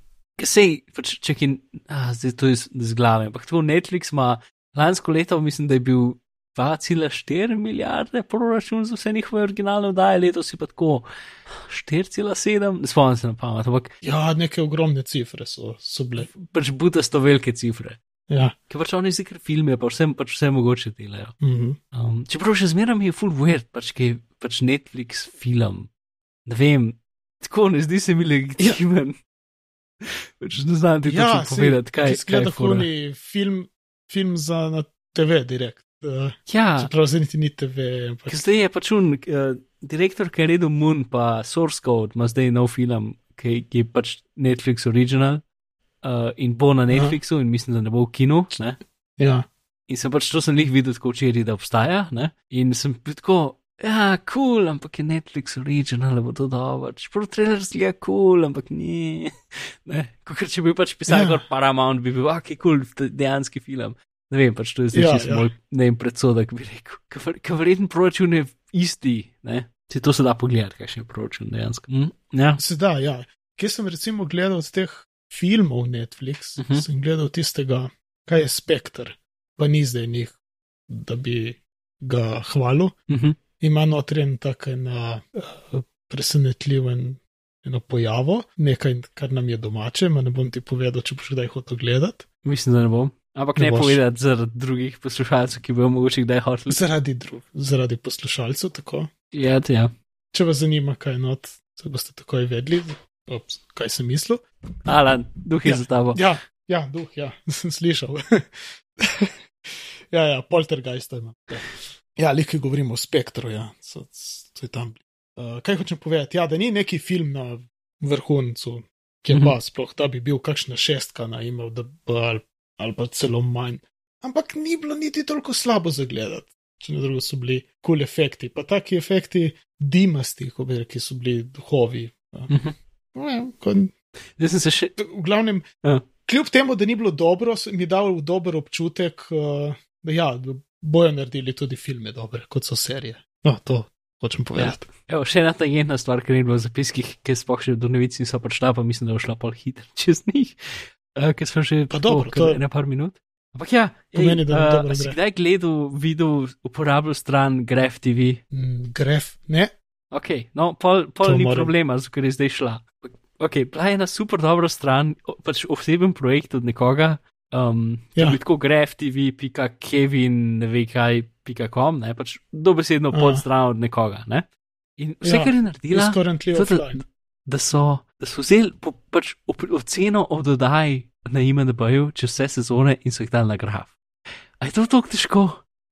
Sej, pač čekaj, ah, zdaj to je z, glave, ampak to Netflix ima lansko leto, mislim, da je bil 2,4 milijarde proračun za vse njihove originalne oddaje, letos je pa tako 4,7, ne spomnim se na pamet, ampak Ja, neke ogromne cifre so, so bile. pač butasto velike cifre. Ja. Ker pač oni zikr filme, pa vse, pač vse mogoče delajo. Mhm. Um, čeprav še zmeraj mi je full weird, pač ki je pač Netflix film. Ne vem, tako ne zdi se mi legitimen. Ja. Pač ne znam ti Ja, točno povedati, kaj je. Huni film, film za na TV direkt. Uh, Ja, čeprav zdaj niti ni TV, ampak zdaj je pač un, uh, direktor, ki je redel Moon, pa Source Code, ima zdaj nov film, ki, ki je pač Netflix original uh, in bo na Netflixu in mislim, da ne bo v kinu. Ne? ja. In sem pač to sem jih videl tako včeraj, da obstaja. Ne? In sem tako, ja, kul, cool, ampak je Netflix original, bo to dobro. Čeprav trailer zgleda kul, cool, ampak ni. Kot če bi pač pisal Ja. ja. kot Paramount, bi bil, ok, kul, cool, dejanski film. Ne vem, pač to je zdaj Ja, ja, čisto moj, ne vem, predsodek bi rekel. Ker verjetno proračun je isti, ne? Se to se da pogledati, kakšen je proračun dejansko. Mm? Ja. Sedaj, ja. Kje sem recimo gledal od teh filmov Netflix, uh Mhm. -huh. sem gledal tistega, kaj je Spectre, pa ni zdaj njih, da bi ga hvalil. Uh -huh. Ima notren tak na uh, presenetljiven eno pojavo, nekaj, kar nam je domače, ma ne bom ti povedal, če boš kdaj hotel gledati. Mislim, da ne bom. Ampak Ne ne, povedati zaradi drugih poslušalcev, ki bojo mogoče kdaj hoteli. Zaradi, drug, zaradi poslušalcev, tako. Ja, ja. Če vas zanima, kaj not, se boste takoj vedeli, Ops, kaj sem mislil. Alan, duh je Ja. za tabo. Ja, ja, duh, ja, sem slišal. ja, ja, poltergeist ima. Ja, ja liki govorimo o spektru, ja, so, so je tam. Uh, kaj hočem povedati? Ja, da ni neki film na vrhuncu, ki je Mhm. pa sploh, da bi bil kakšna šestka na imel, da bi ali, ali pa celo manj. Ampak ni bilo niti toliko slabo za gledati. Če na drugo so bili kul cool efekti, pa taki efekti dimasti, rekli, so bili duhovi. Ja. Mhm. No, kot Zdaj sem se še. v glavnem, Ja. kljub temu, da ni bilo dobro, mi je dal dober občutek, uh, da, ja, da bojo naredili tudi filme dobre, kot so serije. No, to hočem povedati. Evo, še ena tangentna stvar, ki ni bila v zapiskih, ki sploh še do novic niso prišla, pa mislim, da je šla pol hitro čez njih, uh, ker smo že Pa dobro, to je- na par minut. Ampak ja, Pomeni, da nam uh, dobro si kdaj gledal, videl, uporabljal stran Graf TV? Mm, Gref, ne? Ok, no, pol, pol To ni moram. problema, ker je zdaj šla. Ok, bila je ena super dobra stran, pač oseben projekt od nekoga. Um, Ja. ja. Tako graf.tv.kevin, ne ve kaj, .com, ne, pač dobesedno pod stran od nekoga. Ne? In vse, Ja, kar je naredila, currently to, da, offline. da, so, da so vzeli po, pač oceno od oddaj na IMDB-ju čez vse sezone in so jih dali na graf. A je to tako težko?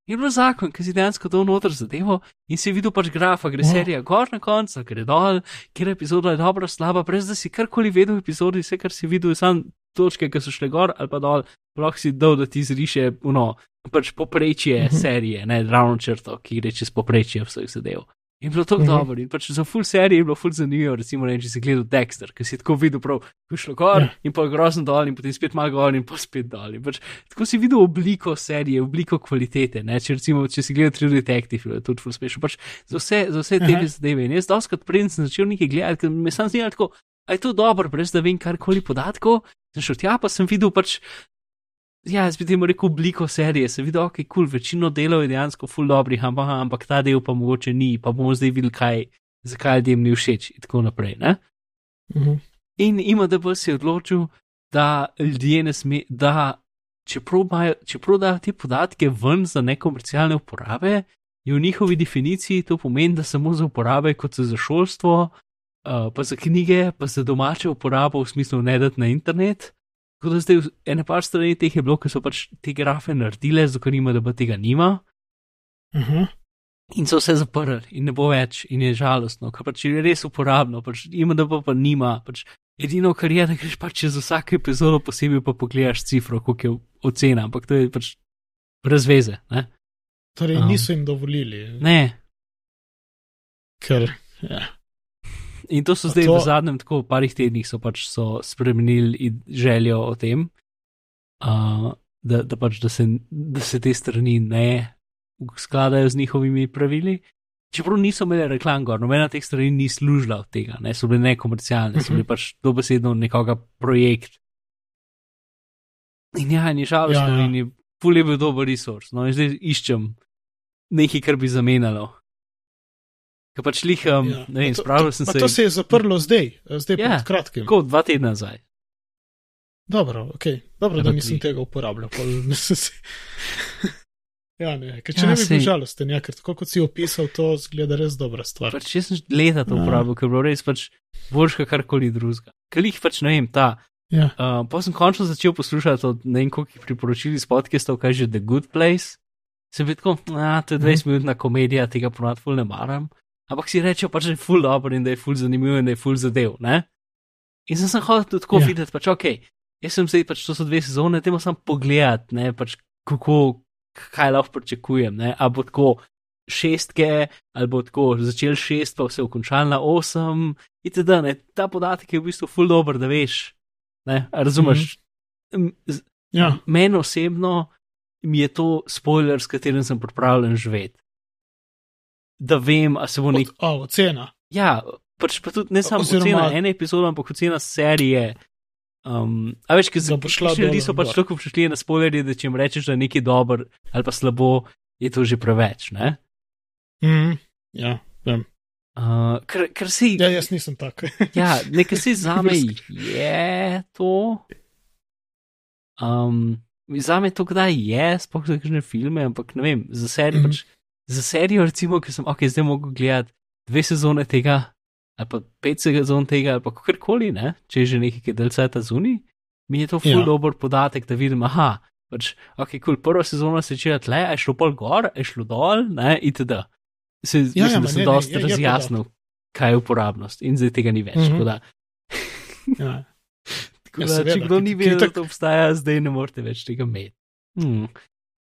Je bilo zakon, ki si dejansko dal noter zadevo in si videl pač grafa, gre Ja. serija gor na koncu, gre dol, kjer epizoda je dobra, slaba, brez da si karkoli vedel v epizodi, vse kar si videl, je samo točke, ki so šle gor ali pa dol, lahko si dal, da ti zriše, no, pač poprečje Mhm. serije, ne ravno črto, ki gre čez poprečje vseh zadev. In bilo tako Mhm. dobro, in pač za full serije je bilo full zanimivo, recimo, ne, če si gledal Dexter, ki si tako videl, prav, ko šlo gor Ja. in pa grozno dol, in potem spet malo gor in pa spet dol. In pač, tako si videl obliko serije, obliko kvalitete. Ne? Če, recimo, če si gledal True Detective, je tudi full smešno. Pač za vse, za vse te Aha. zadeve. In jaz doskrat prej sem začel nekaj gledati, ker me sam zdelo tako, a je to dobro, brez da vem karkoli podatkov. Sem šel tja, pa sem videl pač. Ja, jaz bi temu rekel obliko serije, sem videl, ok, kul, cool, večino delov je dejansko full dobrih, ampak, ampak ta del pa mogoče ni, pa bomo zdaj videli, kaj, zakaj ljudem ni všeč in tako naprej. Ne? Mhm. In IMDB se je odločil, da ljudje ne sme, da čeprav imajo- čeprav dajo te podatke ven za nekomercialne uporabe, je v njihovi definiciji to pomeni, da samo za uporabe kot za šolstvo, uh, pa za knjige, pa za domače uporabo v smislu ne dati na internet. Tako da zdaj ene par strani teh je bilo, ki so pač te grafe naredile, zato ker IMDB tega nima. Mhm. In so vse zaprli, in ne bo več, in je žalostno, ker pač je res uporabno, pač ima da pa, pa nima. Pač edino, kar je, da greš pač čez vsako epizodo posebej, pa pogledaš cifro, koliko je ocena, ampak to je pač brez veze. Ne? Torej, Um. niso jim dovolili, ne. ker. Ja. In to so zdaj to- v zadnjem, tako v parih tednih, so pač so spremenili željo o tem, uh, da, da, pač, da, se, da se te strani ne skladajo z njihovimi pravili. Čeprav niso imeli reklam gor, nobena teh strani ni služila od tega, ne, so bile nekomercialne, so bile pač dobesedno nekoga projekt. In ja, je žalostno, Ja, ja, ja. ja. in je ful je bil dober resurs. No, in zdaj iščem nekaj, kar bi zamenjalo. Ker pač liham, ja. ne vem, To- spravil sem pa se. To se je zaprlo zdaj, zdaj Ja. ja. pred kratkim. Tako dva tedna nazaj. Dobro, okay. Dobro da pa nisem tega uporabljal. pol ja, ne, ker če Ja, ne bi sej. bil žalosten, ja, ker tako kot si opisal, to zgleda res dobra stvar. Pač jaz sem leta to Ja. uporabil, ker je bilo res pač boljš, kot karkoli drugega. Ker jih pač ne vem, ta. Ja. Uh, pa sem končno začel poslušati od ne vem, koliko priporočil iz podcastov, kaj že The Good Place. Sem bil tako, a to je 20 minutna komedija, tega ponad ful ne maram. Ampak si rečejo pač, da je ful dobro in da je ful zanimiv in da je ful zadev, ne? In sem se hotel tudi tako Ja. ja. videti, pač ok, jaz sem zdaj pač to so dve sezone, temu sam pogledat, ne, pač kako, kaj lahko pričakujem, ne, a bo tako šestke, ali bo tako začel šest, pa vse končal na osem, itd. Ne, ta podatek je v bistvu ful dober, da veš, ne, razumeš. Mm -hmm. Ja. Meni osebno mi je to spoiler, s katerim sem pripravljen živeti. Da vem, a se bo nek. Od, a, ocena. Ja, pač pa tudi ne samo Oziroma- ocena ene epizode, ampak ocena serije. Um, a več, ker šla kakšni ljudje dol so pač tako občutljivi na spoilerje, da če jim rečeš, da je nekaj dober ali pa slabo, je to že preveč. Ne? Mm, ja, vem. Uh, ker, ker si, Ja, jaz nisem tak. ja, nekaj si zame je to. Um, zame to kdaj je, sploh za kakšne filme, ampak ne vem, za serijo, Mhm. mm. pač, za serijo recimo, ki sem, ok, zdaj mogo gledati dve sezone tega, ali pa pet sezon tega, ali pa kakorkoli, ne, če je že nekaj delceta zunaj, mi je to ful Ja. ja. dober podatek, da vidim, aha, pač, ok, kul, cool, prva sezona se začela tle, je šlo pol gor, je šlo dol, ne, itd. Se, ja, Ja, mislim, ja, da sem ne, ne, dosti je- je razjasnil, kaj je uporabnost in zdaj tega ni več. Mm -hmm. Ja. Tako Ja, da, seveda, če kdo ki- ni ki vedel, da to obstaja, zdaj ne morete več tega imeti. Hmm.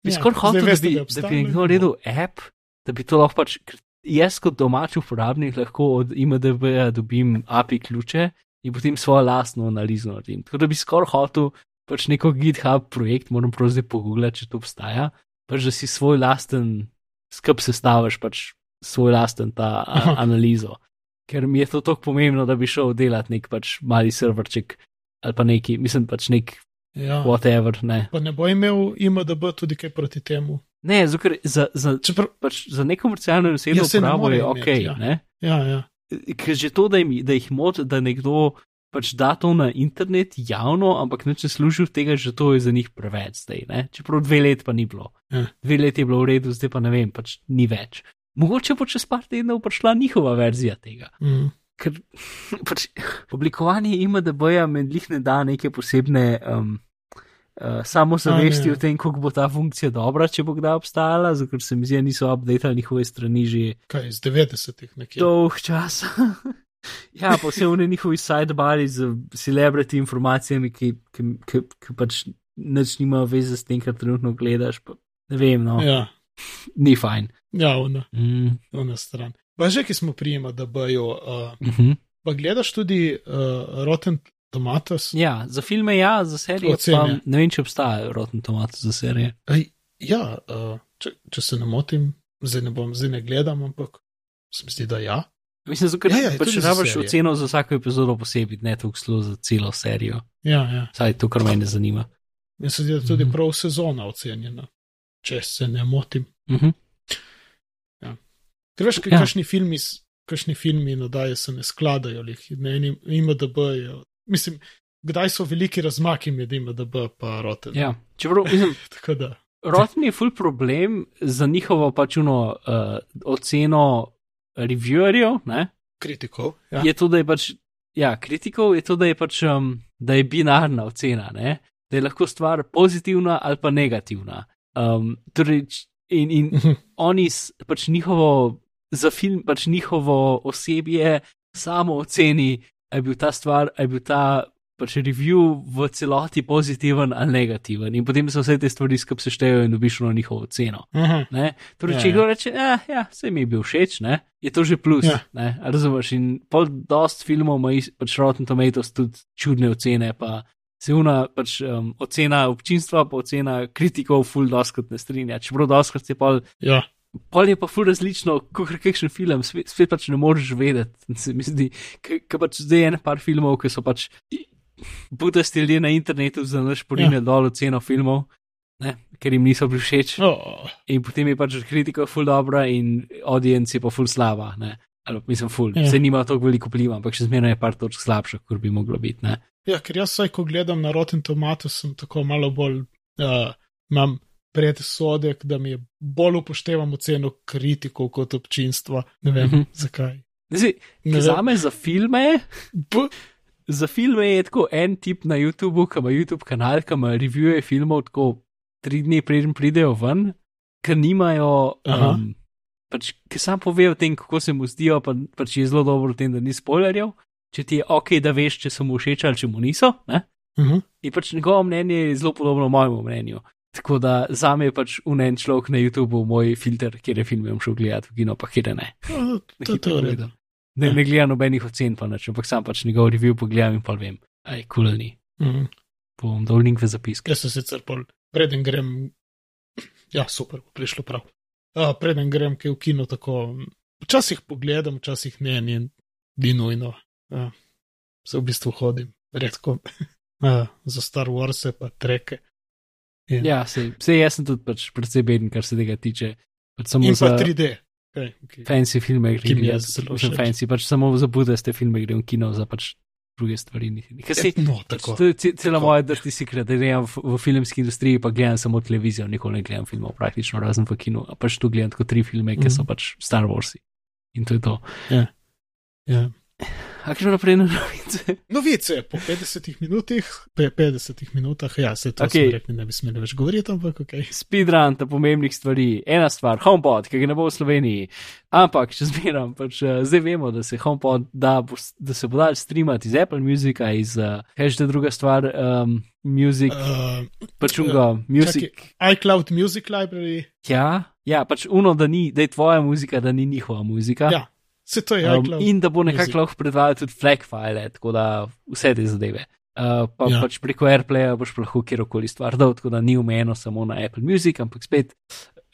Bi Ja, skoraj hotel, da veste, bi, da da obstaja, bi nekdo naredil app, da bi to lahko pač. Jaz kot domač uporabnik lahko od IMDB-ja dobim API ključe in potem svojo lastno analizo naredim. Tako da bi skoraj hotel pač neko GitHub projekt, moram prav zdaj pogooglati, če to obstaja, pač da si svoj lasten skrb sestaviš, pač svoj lasten ta a, analizo. Ker mi je to tako pomembno, da bi šel delati nek pač mali serverček ali pa neki, mislim pač nek Ja. whatever, ne. Pa ne bo imel IMDB tudi kaj proti temu. Ne, zato za, za, Čeprav, pač za nekomercialno osebno Ja, saj ne uporabo je ok, imeti, ja. ne. ja, ja. Ker že to, da, jim, da jih moti, da nekdo pač da to na internet javno, ampak neče služi od tega, že to je za njih preveč zdaj, ne. Čeprav dve let pa ni bilo. Ja. Dve let je bilo v redu, zdaj pa ne vem, pač ni več. Mogoče bo čez par tednov prišla njihova verzija tega. Mm. Ker pač, oblikovanje IMDB-ja med njih ne da neke posebne um, uh, samozavesti o tem, kako bo ta funkcija dobra, če bo kdaj obstajala, zato ker se mi zdi, da niso updatali njihove strani že Kaj iz 90-ih nekje. dolg čas. ja, pa vse v njihovi sidebari z celebrity informacijami, ki, ki, ki, ki pač nič nimajo veze s tem, kar trenutno gledaš. Pa, ne vem, no. Ja, ni fajn. ja ona, Mm. ona stran. Pa že, ki smo prijema, da bojo. Uh, Uh -huh. pa gledaš tudi uh, Rotten Tomatoes? Ja, za filme ja, za serije pa ne vem, če obstaja Rotten Tomatoes za serije. Ej, ja, uh, če, če se ne motim, zdaj ne bom, zdaj ne gledam, ampak se mi zdi, da ja. Mislim, ker Ja, ja, pač rabiš oceno za vsako epizodo posebej, ne toliko zelo za celo serijo. Ja, ja. Saj to, kar me zanima. Zdi, da je tudi Mhm. prav sezona ocenjena, če se ne motim. Uh -huh. Ker veš, Ja. kakšni filmi, kakšni filmi in oddaje se ne skladajo, ne IMDB. Mislim, kdaj so veliki razmaki med IMDB in Rotten. Ja, čeprav mislim, tako da. Rotten je full problem za njihovo pač uno uh, oceno reviewerjev. Kritikov. Ja. Je to, da je pač. Ja, kritikov je to, da je pač um, da je binarna ocena, ne? da je lahko stvar pozitivna ali pa negativna. Um, torej, in in mhm. oni pač njihovo, za film, pač njihovo osebje samo oceni, ali je bil ta stvar, ali je bil ta pač review v celoti pozitiven ali negativen. In potem se vse te stvari skupaj seštejejo in dobiš na njihovo ceno. Uh mhm. -huh. Torej, če ja, kdo ja. reče, ja, ja, se mi je bil všeč, ne? je to že plus. Ja. Razumeš? In pol dost filmov ima pač Rotten Tomatoes tudi čudne ocene, pa se una pač um, ocena občinstva, pa ocena kritikov, full doskrat ne strinja. Čeprav doskrat je pol. Ja. Pol je pa ful različno, kot kakšen film, spet, spet pač ne moreš vedeti. Se mi zdi, ker pač zdaj je eno par filmov, ki so pač budasti ljudje na internetu za naš porine ja. dol ceno filmov, ne, ker jim niso bili všeč. Oh. In potem je pač kritika ful dobra in audienci pa ful slaba. Ne. Ali, mislim, ful, ja. se nima tako veliko vpliva, ampak še zmeraj je par točk slabša, kot bi moglo biti. Ne. Ja, ker jaz, saj, ko gledam na Rotten Tomatoes, sem tako malo bolj, uh, imam predsodek, da mi je bolj upoštevamo ceno kritikov kot občinstva. Ne vem, mm -hmm. zakaj. Zdaj, za me, za filme. B za filme je tako en tip na YouTubu, ki ima YouTube kanal, ki ima revije filmov tako tri dni, preden pridejo ven, ki nimajo. Um, pač, ki sam pove o tem, kako se mu zdijo, pa, pač je zelo dobro v tem, da ni spoilerjev. Če ti je ok, da veš, če so mu všeč ali če mu niso. Uh mhm. -huh. In pač njegovo mnenje je zelo podobno mojemu mnenju. Tako da za me je pač unen človek na YouTubu moj filter, kjer je film šel gledati v kino, pa kjer ne. Uh, to je to redo. Ne, ne gledam nobenih ocen, pa neč, ampak sam pač njegov review pogledam in pa vem, aj kulni. Mm -hmm. Bom dol link v zapiske. Jaz sem sicer pol, preden grem, ja, super, prišlo prav. A, preden grem, ki je v kinu tako, včasih pogledam, včasih ne, ni, ni nujno. A, se v bistvu hodim, redko, A, za Star Wars pa treke. In. Ja, se, se jaz sem tudi pač predvsej beden, kar se tega tiče. Pač in za... pa 3D. Okay, okay. Fancy filme, ki jih jaz zelo všeč. Fancy, pač samo za budaste filme grem v kino, za pač druge stvari. Si, no, pač to je cela moja drti sekret, da gledam v, v filmski industriji, pa gledam samo televizijo, nikoli ne gledam filmov, praktično razen v kinu. A pač tu gledam tako tri filme, ki mm -hmm. so pač Star Warsi. In to je to. Ja. Yeah. Yeah. A kaj naprej na novice? Novice po 50 minutah, 50 minutah, ja, se to okay. rekli, ne bi smeli več govoriti, ampak ok. Speedrun, ta pomembnih stvari. Ena stvar, HomePod, ki ga ne bo v Sloveniji. Ampak, če zmeram, pač uh, zdaj vemo, da se HomePod da, da se bo dal streamati iz Apple Musica, iz, uh, kaj je že druga stvar, um, Music, uh, pač unga, uh, Music. Čaki, iCloud Music Library. Ja, ja, pač uno, da, ni, da je tvoja muzika, da ni njihova muzika. Ja. Se to je. Um, in da bo nekako lahko predvajal tudi flag file, tako da vse te zadeve. Uh, pa ja. pač preko AirPlaya boš lahko kjerkoli stvar dal, tako da ni umeno samo na Apple Music, ampak spet.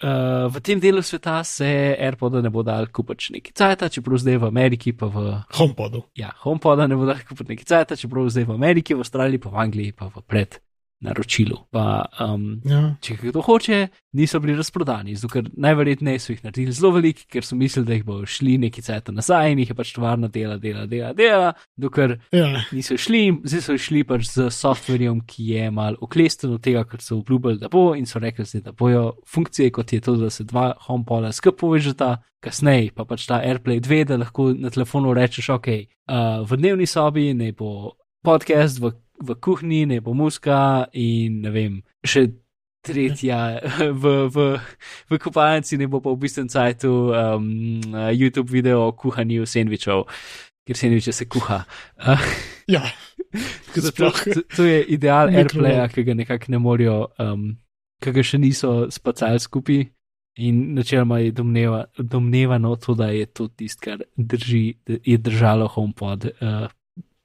Uh, v tem delu sveta se AirPods ne bo dal kupiti neki cajt, čeprav zdaj v Ameriki pa v. HomePodu. Ja, HomePoda ne bo dal kupiti neki cajt, čeprav zdaj v Ameriki, v Avstraliji, pa v Angliji, pa v pred naročilu. Pa, um, ja. Če kdo hoče, niso bili razprodani, zato ker najverjetneje so jih naredili zelo veliki, ker so mislili, da jih bo šli neki cajt nazaj in jih je pač tovarna dela, dela, dela, dela, dokler ja. niso šli, zdaj so šli pač z softverjem, ki je mal oklesten od tega, kar so obljubili, da bo in so rekli, da bojo funkcije, kot je to, da se dva homepola skupaj povežeta. Kasneje pa pač ta AirPlay 2, da lahko na telefonu rečeš, ok, uh, v dnevni sobi ne bo podcast, v v kuhinji, ne bo muska in ne vem, še tretja v, v, v kopalnici, ne bo pa v bistvu cajtu um, YouTube video o kuhanju sendvičev, ker sendviče se kuha. ja, to, to je ideal AirPlaya, ki ga nekako ne morajo, um, ki ga še niso spacali skupaj. In načeloma je domneva, domnevano to, da je to tisto, kar drži, je držalo HomePod uh,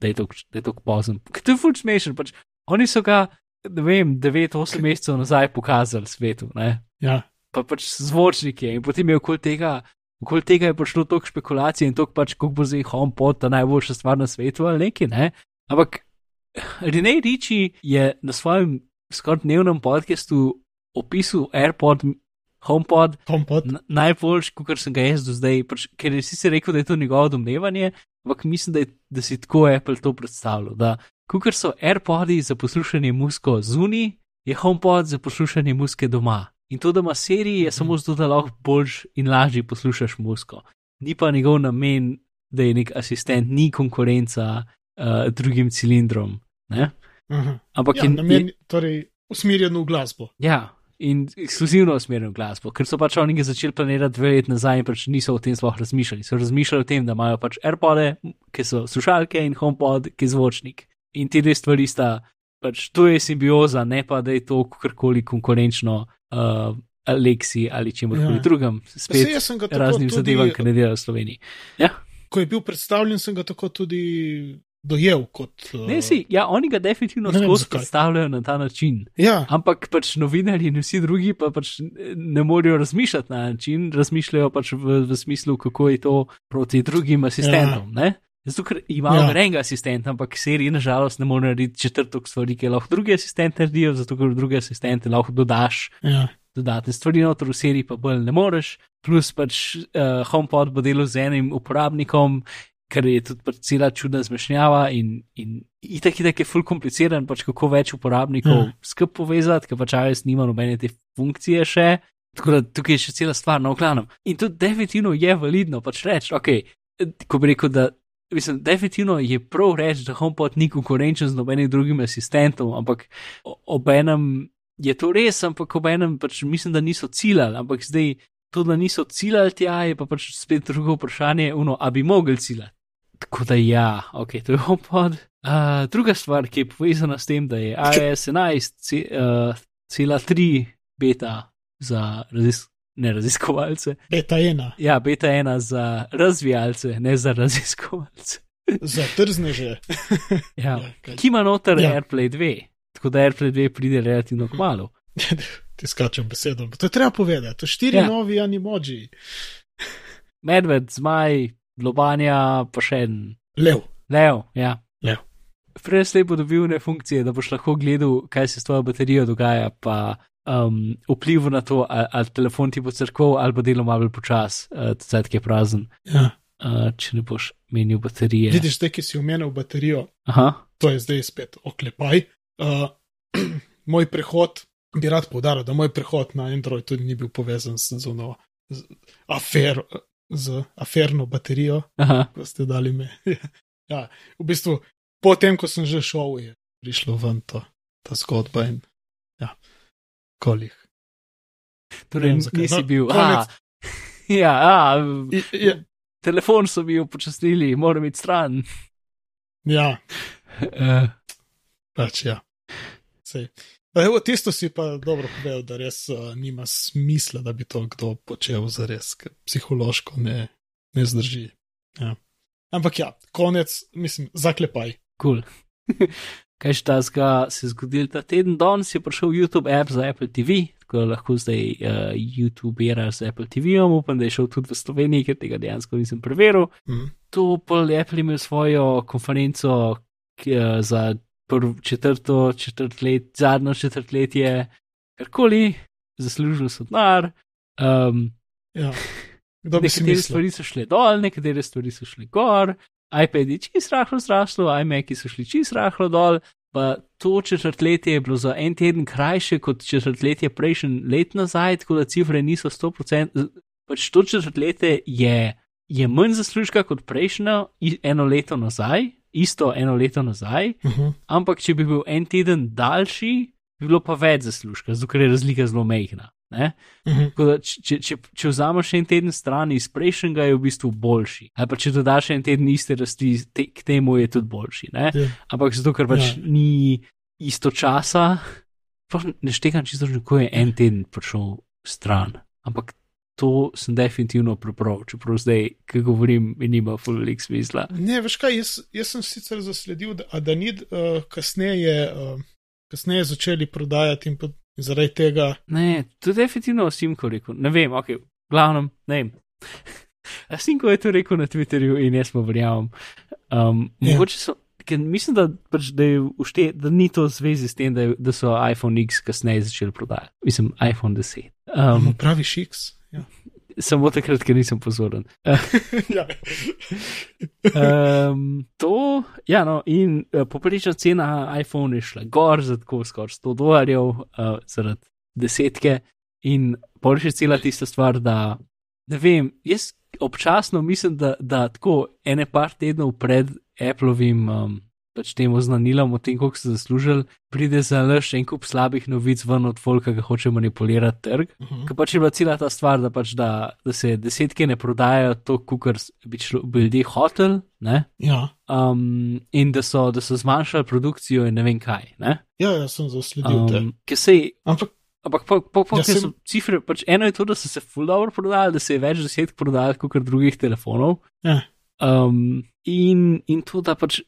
da je to pozen. To je fulč smešen. Pač, oni so ga, ne vem, 9-8 mesecev nazaj pokazali svetu. Ja. Pa pač zvočnike in potem je okoli tega. Okoli tega je prišlo toliko špekulacij in toliko pač, kako bo zdaj HomePod ta najboljša stvar na svetu ali nekaj, ne? Ampak Rene Riči je na svojem skoraj dnevnem podkastu opisal AirPod HomePod, HomePod. najboljši, kot sem ga jaz do zdaj, pač, ker je sicer rekel, da je to njegovo domnevanje, ampak mislim, da, je, da si tako Apple to predstavljal. Da, kot so AirPodi za poslušanje musko zunaj, je HomePod za poslušanje muske doma. In to, da ima seriji, je samo zato, da lahko boljš in lažje poslušaš musko. Ni pa njegov namen, da je nek asistent, ni konkurenca uh, drugim cilindrom. Ne? Aha. Ampak Ja, je, namen, torej, usmerjen v glasbo. Ja, in ekskluzivno usmerjen v glasbo, ker so pač oni ga začeli planirati dve leti nazaj in pač niso o tem sploh razmišljali. So razmišljali o tem, da imajo pač AirPode, ki so slušalke in HomePod, ki je zvočnik. In ti dve stvari sta, pač to je simbioza, ne pa da je to kakorkoli konkurenčno uh, Alexi ali čemu Ja. ja. drugem, Saj spet jaz sem ga tako raznim tudi- zadevam, ki ne delajo v Sloveniji. Ja, Ko je bil predstavljen, sem ga tako tudi dojel kot. uh, ne si, ja, oni ga definitivno Ne skozi predstavljajo na ta način. Ja, Ampak pač novinarji in vsi drugi pa pač ne morejo razmišljati na način, razmišljajo pač v, v smislu, kako je to proti drugim asistentom. Ja. Zato, ker imajo Ja. enega asistenta, ampak seriji nažalost ne more narediti četrtok stvari, ki lahko drugi asistenti naredijo, zato ker druge asistente lahko dodaš ja. dodatne stvari, noter v seriji pa bolj ne moreš. Plus pač uh, HomePod bo delal z enim uporabnikom, kar je tudi pač cela čudna zmešnjava in, in itak, itak je ful kompliciran, pač kako več uporabnikov Ja. skup povezati, ker pač iOS nima nobene te funkcije še. Tako da tukaj je še cela stvar na oklanem. In to definitivno je validno, pač reči, ok, ko bi rekel, da. Mislim, definitivno je prav reči, da HomePod ni konkurenčen z nobenim drugim asistentom, ampak obenem je to res, ampak obenem pač mislim, da niso ciljali, ampak zdaj to, da niso ciljali tja, je pa pač spet drugo vprašanje, uno, a bi mogli ciljati. Tako da ja, ok, to je HomePod. Uh, druga stvar, ki je povezana s tem, da je iOS 11 ce- uh, cela 3 beta za razis ne raziskovalce. Beta ena, Ja, beta 1 za razvijalce, ne za raziskovalce. za trzneže. Ja. Ja, Ki ima noter Ja. AirPlay 2, tako da AirPlay 2 pride relativno kmalo. Ti skačem besedo. To je treba povedati. To štiri ja. novi animoji. Medved, zmaj, lobanja, pa še en Lev. lev. Ja. Lev. Prej slej bo dobil ne funkcije, da boš lahko gledal, kaj se s tvojo baterijo dogaja, pa um, vpliv na to, ali, ali telefon ti bo crkval, ali bo delo malo počas, uh, tudi ki je prazen, Ja. uh, če ne boš menil baterije. Vidiš, zdaj, ki si omenil baterijo, Aha, to je zdaj spet oklepaj. Uh, moj prehod, bi rad povdaril, da moj prehod na Android tudi ni bil povezan z, z, ono, z, afer, z aferno baterijo, aha. ko ste dali me. ja, v bistvu, potem, ko sem že šel, je prišlo ven to, ta zgodba in ja, kolih. Torej, vem, zakaj. nisi No, bil. konec. A, ja, a, I- Ja, telefon so mi upočasnili, moram iti stran. ja, Uh, pač ja. Sej. Evo, tisto si pa dobro povedal, da res uh, nima smisla, da bi to kdo počel za res, ker psihološko ne, ne zdrži. Ja. Ampak ja, konec, mislim, zaklepaj. Cool. Kaj še tazga se je zgodil ta teden? Danes je prišel YouTube app za Apple TV, tako da lahko zdaj uh, YouTuberaš z Apple TV-om. Upam, da je šel tudi v Sloveniji, ker tega dejansko nisem preveril. Hm. To pa je Apple imel svojo konferenco ki, uh, za prv, četrto četrtlet, zadnjo četrtletje, karkoli, zaslužil so denar. Um, Ja. Nekatere stvari so šle dol, nekatere stvari so šle gor, iPad je čist rahlo zraslo, iMac so šli čist rahlo dol. Pa to četrtletje je bilo za en teden krajše kot četrtletje prejšnji let nazaj, tako da cifre niso 100%. Pač to četrtletje je, je manj zaslužka kot prejšnjo eno leto nazaj, isto eno leto nazaj, Uh -huh. ampak če bi bil en teden daljši, bi bilo pa več zaslužka, zato ker je razlika zelo mehna. Ne? Uh -huh. Tako da, če, če, če, vzameš en teden stran iz prejšnjega, je v bistvu boljši. Ali pa če dodaš en teden iste rasti, te, k temu je tudi boljši. Ne? Ja. Ampak zato, ker pač Ja. ja. ni isto časa, ne štekam čisto, kako je en teden prišel stran. Ampak to sem definitivno prebral, čeprav zdaj, ki govorim, nima fulik smisla. Ne, veš kaj, jaz, jaz sem sicer zasledil, da Adanid uh, kasneje, uh, kasneje začeli prodajati in, pod, in zaradi tega. Ne, to definitivno Simko rekel. Ne vem, ok, glavnem, ne vem. Simko je to rekel na Twitterju in jaz mu verjamem. Um, Ja. mogoče so, ker mislim, da, pač, da, ušte, da ni to v zvezi s tem, da, da so iPhone X kasneje začeli prodajati. Mislim, iPhone 10. Um, pravi šiks. Ja. Samo takrat, ker nisem pozoren. ja. um, to, ja, no, in uh, poprečna cena iPhone je šla gor za tako skoraj 100 dolarjev, uh, zaradi desetke. In pol še cela tista stvar, da ne vem, jaz občasno mislim, da, da tako ene par tednov pred Appleovim um, pač temu znanilom o tem, koliko so zaslužili, pride za lež en kup slabih novic ven od folka, ki hoče manipulirati trg. Uh Mhm. -huh. Ker pač je bila cela ta stvar, da, pač da, da se desetke ne prodajajo to, kar bi, šlo, bi ljudje hoteli? Ja. Um, in da so, da so zmanjšali produkcijo in ne vem kaj. Ne? ja, jaz sem zasledil um, sej, Ampak Ampak, pa, pa, pa, Ja, ja, sem- so cifre, pač eno je to, da so se full dobro prodali, da se je več deset prodali kot drugih telefonov. Ja. Um, in, in to, da pač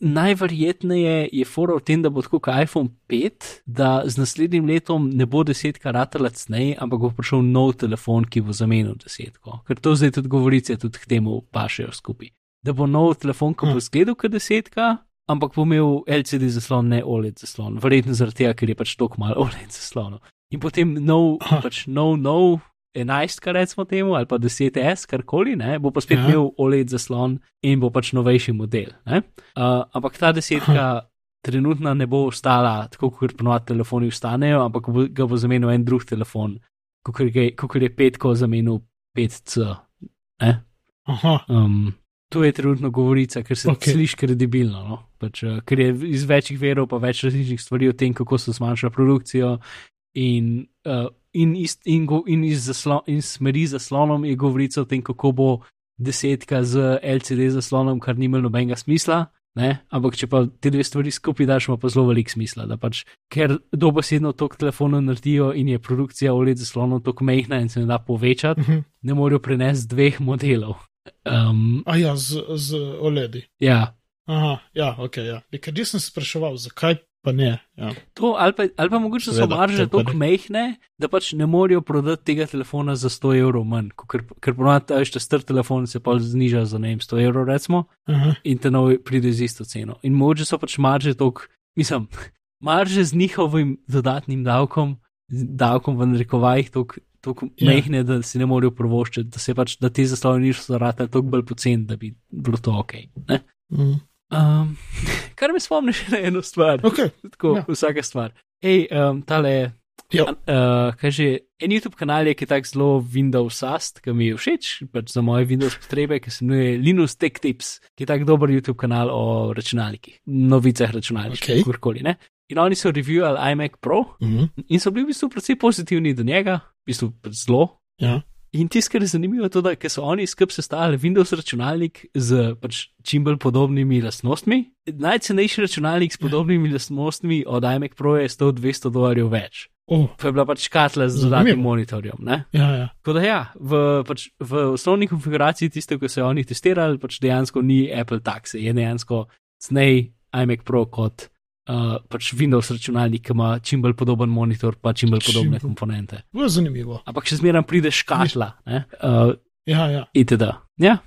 najverjetneje je fora v tem, da bo tako kot iPhone 5, da z naslednjim letom ne bo desetka ratala cnej, ampak bo prišel nov telefon, ki bo zamenil desetko. Ker to zdaj tudi govorice tudi k temu pašejo skupaj. Da bo nov telefon, ki bo Hm. izgledal kot desetka, ampak bo imel LCD zaslon, ne OLED zaslon. Verjetno zaradi tega, ker je pač toliko malo OLED zaslonov. In potem nov, pač nov, nov. 11, kar recimo temu, ali pa 10S, karkoli, ne, bo pa spet Ja. imel OLED zaslon in bo pač novejši model. ne. Uh, ampak ta desetka trenutno ne bo ostala tako, kot ponovadi telefoni vstanejo, ampak bo, ga bo zamenil en drug telefon, kot je petko zamenil 5C. Ne? aha, Um, to je trenutno govorica, ker se Ok. okay. sliši kredibilno. No? Pač, uh, ker je iz večjih verov, pa več različnih stvari o tem, kako so zmanjšali produkcijo. In, uh, in, iz, in, go, in, iz zaslon, in smeri zaslonom je govorica o tem, kako bo desetka z LCD zaslonom, kar nima nobenega smisla. Ne? Ampak, če pa te dve stvari skupaj daš, ima pa zelo velik smisla. Pač, ker dobesedno tok telefonov naredijo in je produkcija OLED zaslonov tako mehna in se ne da povečati, mhm. ne morejo prenesti dveh modelov. Um, a ja, z, z OLED-i. ja, Aha, ja, ok, ja. Ker nisem se spraševal, zakaj pa ne. Ja. to ali pa, ali pa mogoče so marže tako ne. mehne, da pač ne morejo prodati tega telefona za 100 evrov manj. Ker, ker ponovadi, ta star telefon se pa zniža za ne vem 100 evrov, recimo, Aha, in te nov pride z isto ceno. In mogoče so pač marže tok, mislim, marže z njihovim dodatnim davkom, davkom v narekovajih, tako Ja. yeah. mehne, da si ne morejo privoščiti, da se pač, da te zaslone niso zarate toliko bolj poceni, da bi bilo to ok. Ne? mhm. Um, kar me spomni še na eno stvar, Ok, tako Ja. vsaka stvar. Hej, um, tale. Ja. Uh, kaj že, en YouTube kanal je, ki je tako zelo Windows-ast, ki mi je všeč, pač za moje Windows potrebe, ki se imenuje Linux Tech Tips, ki je tako dober YouTube kanal o računalnikih, novicah računalnikov, okay. kurkoli. Ne? In oni so reviewali iMac Pro mhm. in so bili v bistvu precej pozitivni do njega, v bistvu pač zelo. ja. In tisto, kar je zanimivo, je to, da so oni skupaj sestavili Windows računalnik z pač čim bolj podobnimi lastnostmi. Najcenejši računalnik s podobnimi lastnostmi od iMac Pro je 100-200 dolarjev več. Oh, To je bila pač škatla z dodatnim monitorjem. Ne? ja, ja. Tako da ja, v, pač, v osnovni konfiguraciji tiste, ki so jo oni testirali, pač dejansko ni Apple takse, je dejansko cnej iMac Pro kot uh, pač Windows računalnik, ki ima čim bolj podoben monitor, pa čim bolj Čim podobne bolj. komponente. Bilo je zanimivo. Ampak še zmeraj pride škatla. ne, Uh, Ja, ja, itd. Ja,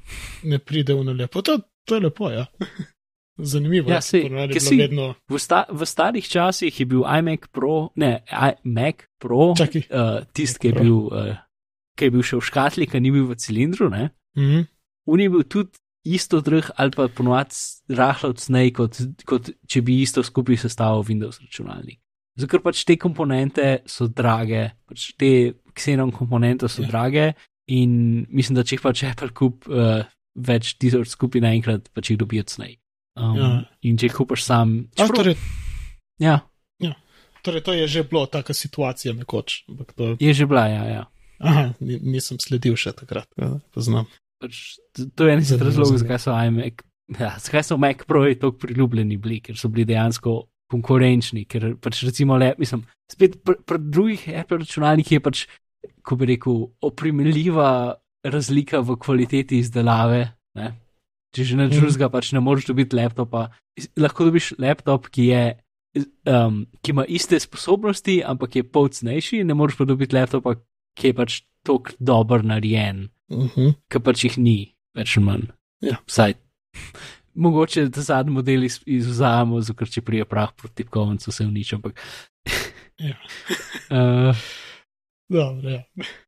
ne pride v lepo. To, to je lepo, ja. Zanimivo. Ja, ker je si- vedno. v, sta, v starih časih je bil iMac Pro, ne, iMac Pro, Čakaj. uh, tisti, ki je Pro. bil, uh, ki je bil še v škatli, ki ni bil v cilindru, ne. Mhm. On je bil tudi isto drh ali pa ponovadi rahlo cnej, kot, kot če bi isto skupaj sestavil Windows računalnik. Zato ker pač te komponente so drage, pač te Xenon komponente so Ja. ja. drage in mislim, da če jih pač Apple kup uh, več tisoč skupaj naenkrat, pač jih dobijo cnej. Um, Ja. In če jih kupaš sam, A, čeprav- torej, ja, torej, to je že bilo taka situacija nekoč. To, je že bila, ja. ja. aha, ni- nisem sledil še takrat, ja, poznam. Pač, to je en izmed razlogov, zakaj so iMac, ja, zakaj so Mac Pro tako priljubljeni bili, ker so bili dejansko konkurenčni, ker pač recimo le, mislim, spet pri pr drugih Apple računalnikih je pač, ko bi rekel, oprijemljiva razlika v kvaliteti izdelave. Ne? Če že na Mhm. drugega pač ne moreš dobiti laptopa, lahko dobiš laptop, ki je. Um, ki ima iste sposobnosti, ampak je pol cenejši, ne moreš pa dobiti laptopa, ki je pač tako dober narejen, Mhm. ki pač jih ni, več ali manj. Ja. Vsaj. Mogoče ta zadnji model iz- izvzamemo, ker če prije prah proti tipkovnicu, se uniči. Ampak. Ja. uh, Dobro, ja.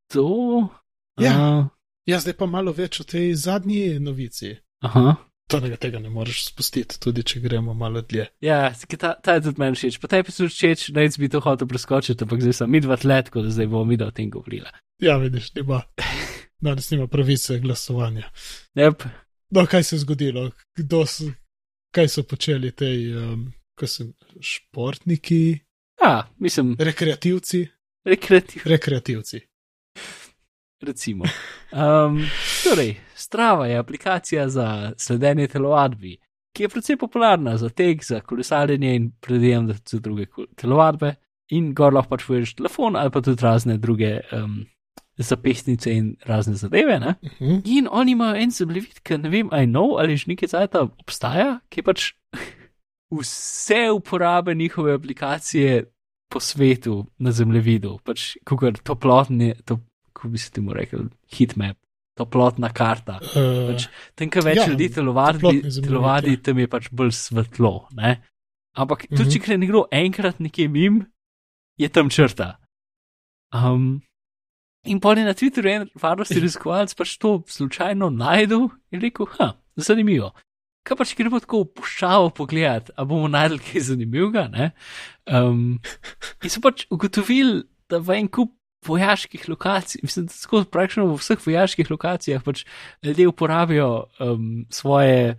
To. Ja. Uh, ja, zdaj pa malo več o tej zadnji novici. aha. Tega, tega ne moreš spustiti, tudi če gremo malo dlje. Ja, ta, ta je tudi meni všeč. Pa ta pisal všeč, da bi to hotel preskočiti, ampak zdaj sem midva let, tako da zdaj bomo mi o tem govorila. Ja, vidiš, nima, danes nima pravice glasovanja. Yep. No, kaj se je zgodilo? Kdo so, kaj so počeli tej, um, ko so športniki, Ja, mislim, rekreativci? rekreativ, Rekreativci. recimo. Um, torej, Strava je aplikacija za sledenje telovadbi, ki je precej popularna za tek, za kolesarjenje in predvidevam, da tudi za druge telovadbe. In gor lahko pač voješ telefon ali pa tudi razne druge um, zapestnice in razne zadeve. Ne? Uh -huh. In oni imajo en zemljevid, ki ne vem, aj nov ali že nekaj cajta obstaja, ki pač vse uporabe njihove aplikacije po svetu na zemljevidu, pač kukar toplotni, to, kako bi se temu rekel, hitmap, toplotna karta. Uh, Pač, tam, kjer več ja, ljudi telovadi, telovadi ja. tam je pač bolj svetlo. Ne? Ampak tudi, Mhm. če gre nekdo enkrat nekje mim, je tam črta. Um, in pol je na Twitterju en varnostni raziskovalec pač to slučajno najdel in rekel: Ha, zanimivo. Kaj pač gremo tako v puščavo pogledati, a bomo najdel kaj zanimivega. ne? Um, in so pač ugotovili, da v en kup vojaških lokacij, mislim, da tako praktično v vseh vojaških lokacijah pač ljudje uporabijo um, svoje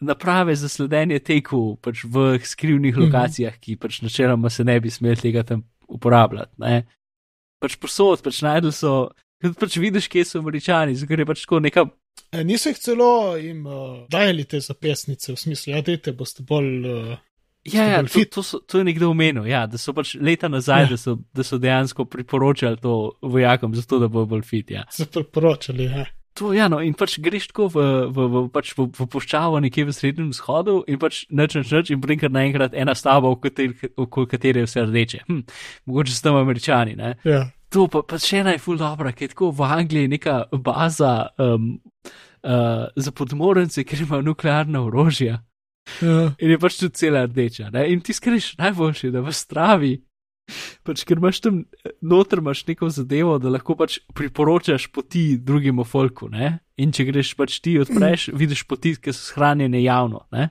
naprave za sledenje teku pač v skrivnih Mhm. lokacijah, ki pač načeloma se ne bi smeli tega tam uporabljati. Ne? Pač posod, pač najdel so. Tudi pač vidiš, kje so američani, ker je pač tako neka E, niso jih celo jim uh, dajali te zapestnice, v smislu, ja, dajte, boste bolj. Uh, Ja, ja to, to, so, to je nekdo omenil, ja, da so pač leta nazaj, Ja. da, so, da so dejansko priporočali to vojakom, zato da bojo bolj fit. Ja. se priporočali. Ja. To, ja, no, in pač greš tako v, v, v, pač v, v puščavo nekje v srednjem vzhodu in pač neč, neč, neč in brinkar naenkrat ena stavba, okoli katere je vse rdeče. Hm, mogoče so tam američani, ne. Ja. To pa, pa še ena je ful dobra, ker je tako v Angliji neka baza um, uh, za podmorence, ker imajo nuklearna orožja. Ja. In je pač tudi cela rdeča. Ne? In ti skreš najboljši, da v stravi, pač, ker imaš tam noter imaš neko zadevo, da lahko pač priporočaš poti drugemu folku. Ne? In če greš pač ti odpreš, vidiš poti, ki so shranjene javno. Ne?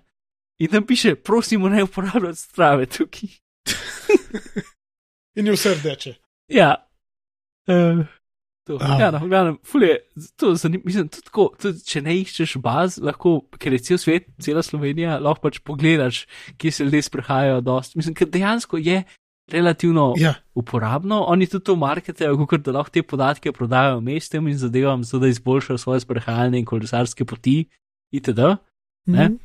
In tam piše, prosimo, ne uporabljati strave tukaj. In je vse rdeče. Ja. Uh, to. Ah. Ja, no, v glavnem, ful je, to zanim, mislim, tudi tako, tudi če ne iščeš baz, lahko, ker je cel svet, cela Slovenija, lahko pač pogledaš, kje se ljudje sprehajajo dost. Mislim, ker dejansko je relativno Ja. uporabno, oni tudi to marketajo, kot da lahko te podatke prodajo mestem in zadevam, zato da izboljšajo svoje sprehajalne in kolesarske poti itd. Ne? Mhm.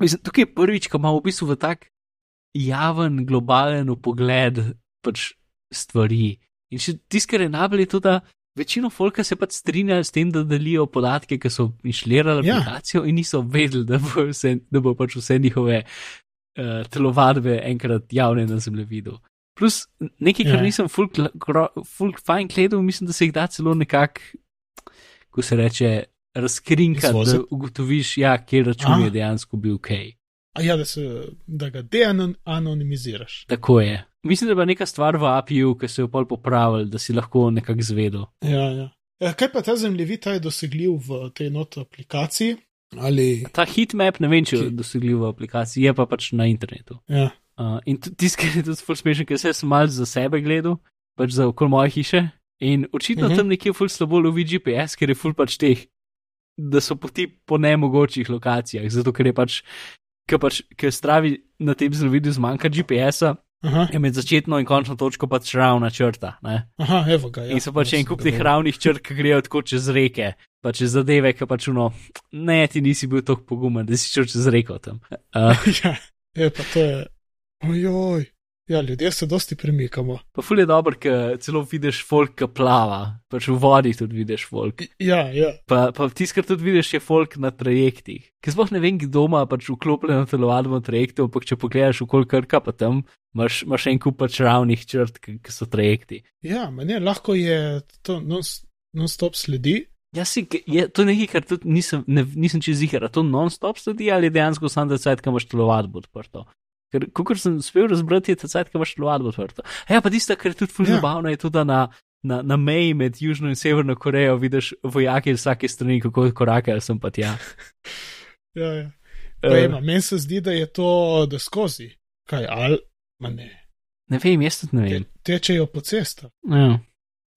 Mislim, tukaj je prvič, ko imamo v bistvu v tak javen, globalen pogled pač stvari. In še tisto, kar je najbolj, je to, da večino folka se pač strinja s tem, da delijo podatke, ki so inštalirali Ja. aplikacijo in niso vedeli, da bo, vse, da bo pač vse njihove uh, telovadbe enkrat javne na zemljevidu. Plus nekaj, kar Ja. nisem full, full fajn gledal, mislim, da se jih da celo nekako, ko se reče, razkrinkati, da ugotoviš, ja, kje račun Aha. je dejansko bil ok. A ja, da, se, da ga deanonimiziraš. Tako je. Mislim, da je bila neka stvar v API-ju, ki so jo pol popravili, da si lahko nekako zvedel. Ja, ja. Ja, kaj pa ta zemljevid, ta je dosegljiv v tej not aplikaciji? Ali, Ta hitmap, ne vem, če je dosegljiv v aplikaciji, je pa pač na internetu. ja. Uh, in tisti, ki je tudi ful smešen, ker sem malce za sebe gledal, pač za okol moje hiše. In očitno uh Mhm. -huh. tam nekje ful slabo lovi GPS, ker je ful pač teh, da so poti po nemogočih lokacijah, zato ker je pač, ker pač, ker stravi na tem zemljevidu zmanjka GPS-a, Aha, je med začetno in končno točko pač ravna črta. Ne? aha, evo ga. Ja, In so pač Ja, en kup teh ravnih črk, ki grejo tako čez reke, pa čez zadeve, ki pač uno, ne, ti nisi bil tako pogumen, da si šel čez reko tam. Uh, ja, je pa to je. Ojoj. Ja, ljudje se dosti premikamo. pa ful je dober, ker celo vidiš folk, ki plava, pač v vodi tudi vidiš folk. Ja, ja. Pa, pa tiskar tudi vidiš, je folk na trajektih. Ker sploh ne vem, kdo ima pač vklopljeno telovadbo na trajektu, ampak če pogledaš okoli krka, pa tam imaš, imaš en kup pač ravnih črt, ki so trajekti. Ja, meni lahko je to non- non-stop sledi. Jaz si, je, to je nekaj, kar tudi nisem, ne, nisem čez jih, a to non-stop sledi ali dejansko sam da cajt, ki imaš telovadbo odprto. Ker, kot sem uspel razbrati, je ta cajt, ki imaš telovadbo odprto. A Ja, pa tisto, kar je tudi ful Ja. zabavno, je tudi, na na, na meji med Južno in Severno Korejo vidiš vojake z vsake strani, kako korakajo sem pa tja. Ja, ja. Eh, Pojma, meni se zdi, da je to, da skozi. Kaj, ali, ma ne. ne vem, jaz tudi ne Te, vem. tečejo po cestah. Ja.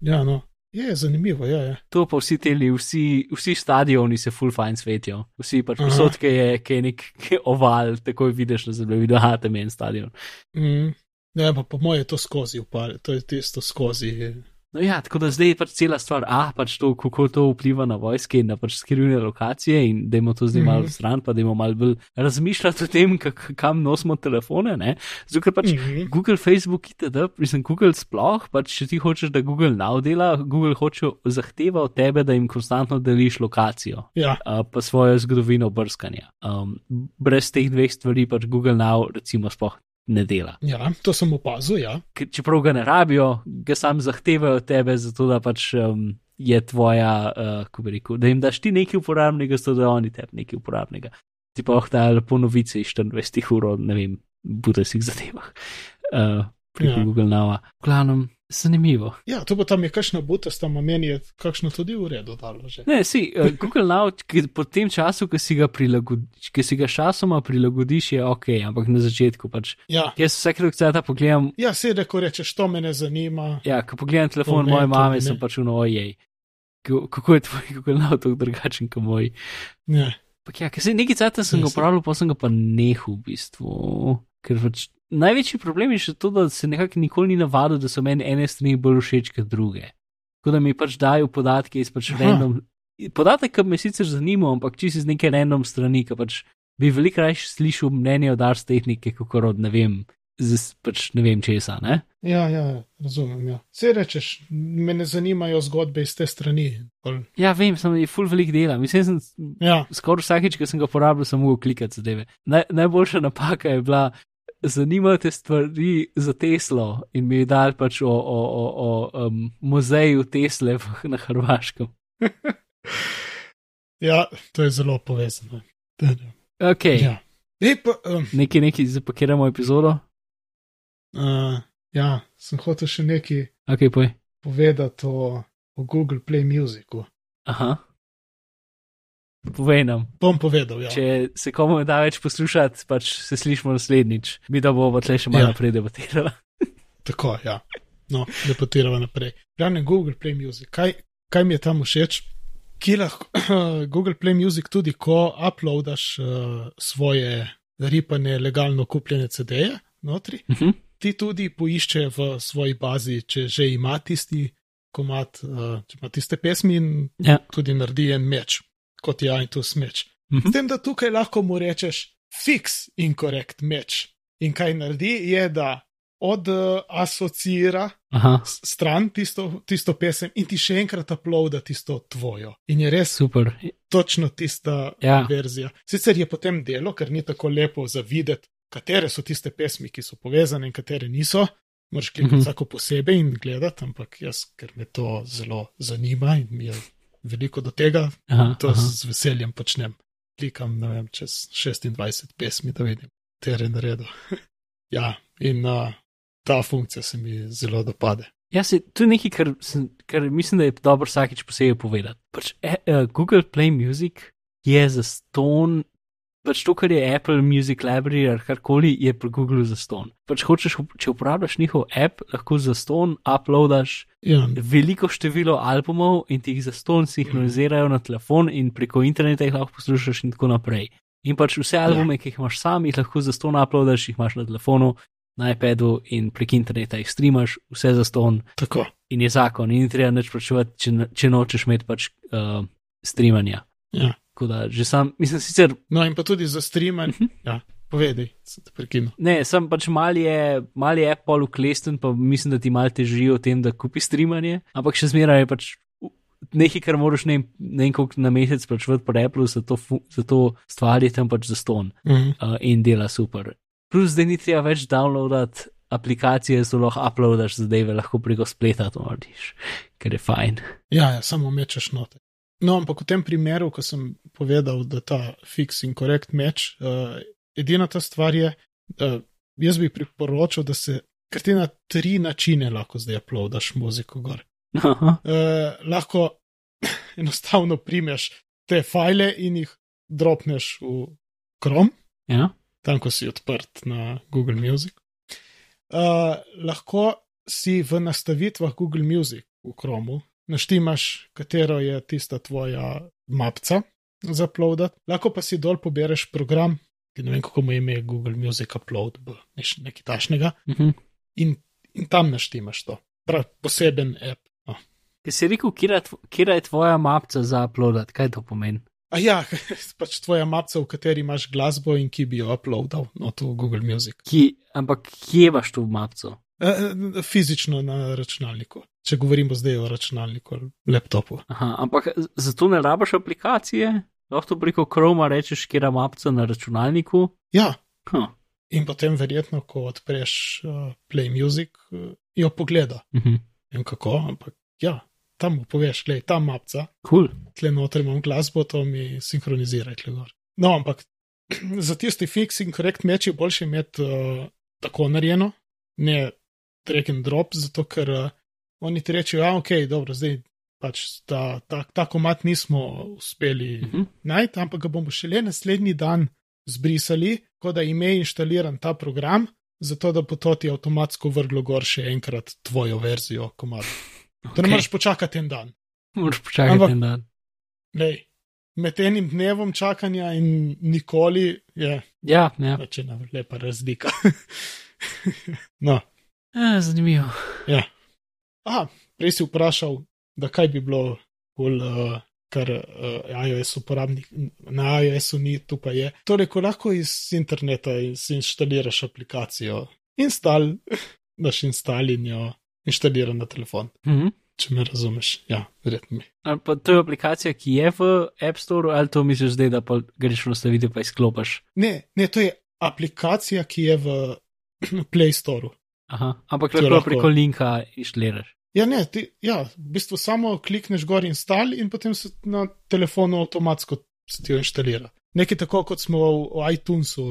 Ja, no. Je zanimivo, ja, ja. To pa vsi teli, vsi, vsi stadioni se full fine svetijo. Vsi pač Aha. posod, ki je, ki je nek je oval, takoj vidiš na zemljevidu, da je en stadion. Mm. Ne, pa po moje je to skozi upale, to je tisto skozi. No ja, tako da zdaj je pač cela stvar, ah, pač to, kako to vpliva na vojske in na pač skrivne lokacije in da imamo to zdaj malo Mhm. stran, pa da imamo malo bolj razmišljati o tem, kak, kam nosimo telefone, ne. Zato, ker pač Mhm. Google, Facebook, itd., mislim, Google sploh, pač če ti hočeš, da Google now dela, Google hoče zahteva od tebe, da jim konstantno deliš lokacijo. Ja, uh, pa svojo zgodovino brskanja. Um, brez teh dveh stvari pač Google Now recimo sploh ne dela. ja, to sem opazil, ja. Ker čeprav ga ne rabijo, ga sam zahtevajo od tebe, zato da pač um, je tvoja, uh, kako bi rekel, da jim daš ti nekaj uporabnega, zato da oni tebi nekaj uporabnega. Ti pa ohtajajo lepo novice iz 24 ur, ne vem, budesih zadevah. Uh, preko Ja. Google Now. Glavnem, zanimivo. Ja, to bo tam je kakšna butasta, meni je kakšno tudi v redu dalo že. Ne, si, uh, Google Now, ki, po tem času, ki si ga prilagodiš, ki si ga časoma prilagodiš, je ok, ampak na začetku pač. Ja, Jaz vsake cajta pogledam, ja se reko rečeš, to me ne zanima. ja, ko pogledam telefon ne, moje mame, sem pač uno, ojej. Kako kako je tvoj Google Now tako drugačen kot moj? Ne. Pak ja, ker se nekaj cajta sem Ja, ga uporabljal, pa sem ga pa nehal v bistvu. Ker pač največji problem je še to, da se nekako nikoli ni navadil, da so meni ene strani bolj všeč kot druge. Tako da mi pač dajo podatke iz pač Aha. random. Podatek, ki me sicer zanima, ampak čisto iz neke random strani, ki pač bi veliko raje slišal mnenje od ars tehnike, kot od ne vem, z, pač ne vem česa, ne? Ja, ja, razumem. Ja. Se rečeš, me ne zanimajo zgodbe iz te strani. Pol- Ja, vem, sem je full velik dela. Mislim, sem Ja, skoraj vsakeč, ko sem ga uporabljal, sem mogel klikati zadeve. Naj, najboljša napaka je bila, zanimate stvari za Teslo in mi je dal pač o, o, o, o um, muzeju Tesle na Hrvaškem. ja, to je zelo povezano. Ok, ja. Ej, pa, um, nekaj, nekaj, zapakiramo epizodo. uh, ja, sem hotel še nekaj Ok, poj. povedati o, o Google Play Musicu. Aha. Povej nam, Bom povedal, ja. če se komu da več poslušati, pač se slišimo naslednjič. Mi da bomo tle še malo Ja. naprej debatirali. Tako, ja. No, debatiramo naprej. Glavno Google Play Music. Kaj, kaj mi je tam všeč? Ki lahko Google Play Music tudi, ko uploadaš uh, svoje ripane, legalno kupljene CD-je notri, Uh -huh. ti tudi poišče v svoji bazi, če že ima tisti komat, uh, če ima tiste pesmi in Ja. tudi naredi en meč, kot je iTunes meč. Uh S -huh. tem, da tukaj lahko mu rečeš fix incorrect meč. In kaj naredi, je, da od uh, asocira Aha, s- stran tisto, tisto pesem in ti še enkrat uploada tisto tvojo. In je res super. točno tista Ja. verzija. Sicer je potem delo, ker ni tako lepo za videti, katere so tiste pesmi, ki so povezane in katere niso. Moraš klikati Mhm. vsako posebej in gledati, ampak jaz, ker me to zelo zanima in mi je veliko do tega, Aha, to aha. z veseljem počnem. Klikam ne vem, čez 26 pesmi, da vidim, katere je naredil. ja, in uh, ta funkcija se mi zelo dopade. Ja, se, to je nekaj, kar, kar mislim, da je dobro vsakeč posebej povedati. Pač, e, uh, Google Play Music je za ston, pač to, kar je Apple Music Library ali karkoli, je pri Googlu za ston. Pač hočeš, če uporabljaš njihov app, lahko za ston uploadaš Ja, veliko število albumov in ti jih za ston sinhronizirajo na telefon in preko interneta jih lahko poslušaš in tako naprej. In pač vse albume, ki jih imaš sam, jih lahko za ston uploadaš, jih imaš na telefonu, na iPadu in prek interneta jih streamaš, vse za ston tako. in je zakon, in ni treba nič plačevati, če, če nočeš imeti pač uh, streamanja. Ja. Tako da že sam, mislim sicer, No, in pa tudi za streamanje. Mhm. ja, povedaj, se te prekinu. ne, sem pač mal je, mal je Apple uklesten, pa mislim, da ti mal težijo o tem, da kupi streamanje, ampak še zmeraj je pač nekaj, kar moraš ne, ne vem koliko na mesec plačevati po Apple, za to, fu- za to stvar je tam pač za ston Mhm. uh, in dela super. Plus, da ni treba več downloadati aplikacije, zelo lahko uploadaš zadeve, lahko preko spleta to narediš, ker je fajn. Ja, ja, samo mečeš note. No, ampak v tem primeru, ko sem povedal, da ta fix in korekt meč, uh, edina ta stvar je, da jaz bi priporočal, da se, ker ti na tri načine lahko zdaj uploadaš muziko gor. Aha. uh, lahko enostavno primeš te file in jih dropneš v Chrome, Ja. tam, ko si odprt na Google Music. Uh, lahko si v nastavitvah Google Music v Chromu naštimaš, katero je tista tvoja mapca za uploadat, lahko pa si dol pobereš program, ki ne vem, kako mu je ime Google Music Upload, neš- nekaj tašnega, Mhm. in, in tam naštimaš to. Prav poseben app. No. Ki si rekel, kje je, tvoja mapca za uploadat, kaj to pomeni? A ja, pač tvoja mapca, v kateri imaš glasbo in ki bi jo uploadal no, to Google Music. Ki, ampak kje imaš to mapco? E, fizično na računalniku. Če govorimo zdaj o računalniku ali laptopu. Aha, ampak zato ne rabiš aplikacije? Lahko preko Chroma rečeš, kje je mapca na računalniku. Ja, Huh. in potem verjetno, ko odpreš uh, Play Music, uh, jo pogleda. Mhm. Ne vem kako, ampak ja, tam mu poveš, gledaj, ta mapca, Cool. tle noter imam glasbo, to mi gor. No, ampak za tisti fix in correct meč je boljše imeti uh, tako narejeno, ne drag and drop, zato ker uh, oni ti rečejo, ja, ok, dobro, zdaj pač ta, ta, ta komat nismo uspeli Mhm. najti, ampak ga bomo šele naslednji dan zbrisali, ko da ime inštaliran ta program, zato da bo to ti avtomatsko vrglo gor še enkrat tvojo verzijo komada. Okay. To ne Okay. moreš počakati en dan. Moraš počakati Ampak- en dan. Lej, med enim dnevom čakanja in nikoli je Ja, ja. pač ena lepa razlika. no, E, zanimivo. Aha, prej si vprašal, da kaj bi bilo, bolj, uh, kar uh, iOS uporabnik na iOS-u ni, tu pa je. Torej, ko lahko iz interneta si instaliraš aplikacijo, instal, daš instal in jo inštalira na telefon. Mhm. Če me razumeš, ja, verjetno mi. Ali pa to je aplikacija, ki je v App Store, ali to misliš zdaj, da pa greš v nastavitev pa izklopiš. Ne, ne, to je aplikacija, ki je v Play Storeu. Aha, ampak lahko lahko. preko linka inštaliraš. Ja, ne, ti, ja, v bistvu samo klikneš gor install in potem se na telefonu avtomatsko ti jo inštalira. Nekaj tako, kot smo v, v iTunesu,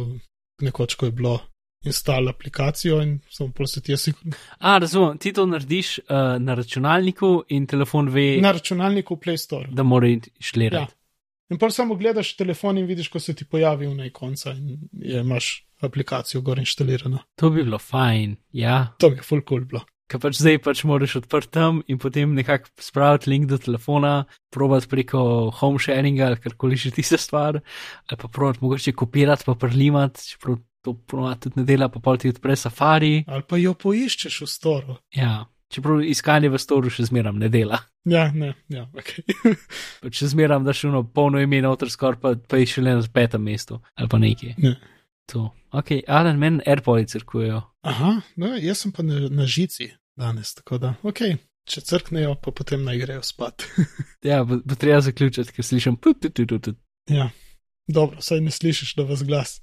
nekoč, ko je bilo install aplikacijo in samo se ti sinkron. A, razumem, ti to narediš uh, na računalniku in telefon ve, Na računalniku v Play Store. da mora inštalirati. In pol samo gledaš telefon in vidiš, ko se ti pojavi v najkonca in je, imaš aplikacijo gor inštalirano. To bi bilo fajn, ja. To je full cool bilo. Ker pač zdaj pač moraš odprti tam in potem nekako spraviti link do telefona, probati preko home sharinga ali karkoli že tista stvar, ali pa probati mogoče kopirati pa prlimati, čeprav to ponovadi tudi ne dela, pa pol ti odpre safari. Ali pa jo poiščeš v storu. Ja, čeprav iskanje v storu še zmeram ne dela. Ja, ne, ja, ok. Pač še zmeram, da še ono polno ime noter skor, pa, pa je še le na petem mestu ali pa nekje. Ne. To. Ok, Alan, meni AirPods crkujejo. Aha, no, jaz sem pa na, na žici danes, tako da, ok, če crknejo, pa potem naj grejo spat. Ja, bo, bo treba zaključiti, ker slišim put, put, put, put, ja, dobro, saj ne slišiš na vas glas.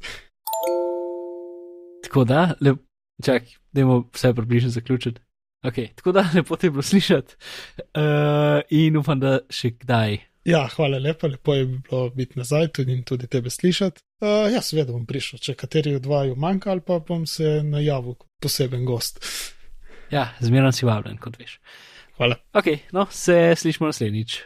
Tako da, lep, čak, dajmo vse približno zaključiti. Ok, tako da, lepo te je bilo slišati uh, in upam, da še kdaj. Ja, hvala lepa, lepo je bilo biti nazaj tudi in tudi tebe slišati. Uh, ja, seveda bom prišel, če kateri od vaju manjka, ali pa bom se najavil kot poseben gost. Ja, zmeraj si vabljen, kot veš. Hvala. Ok, no, se slišimo naslednjič.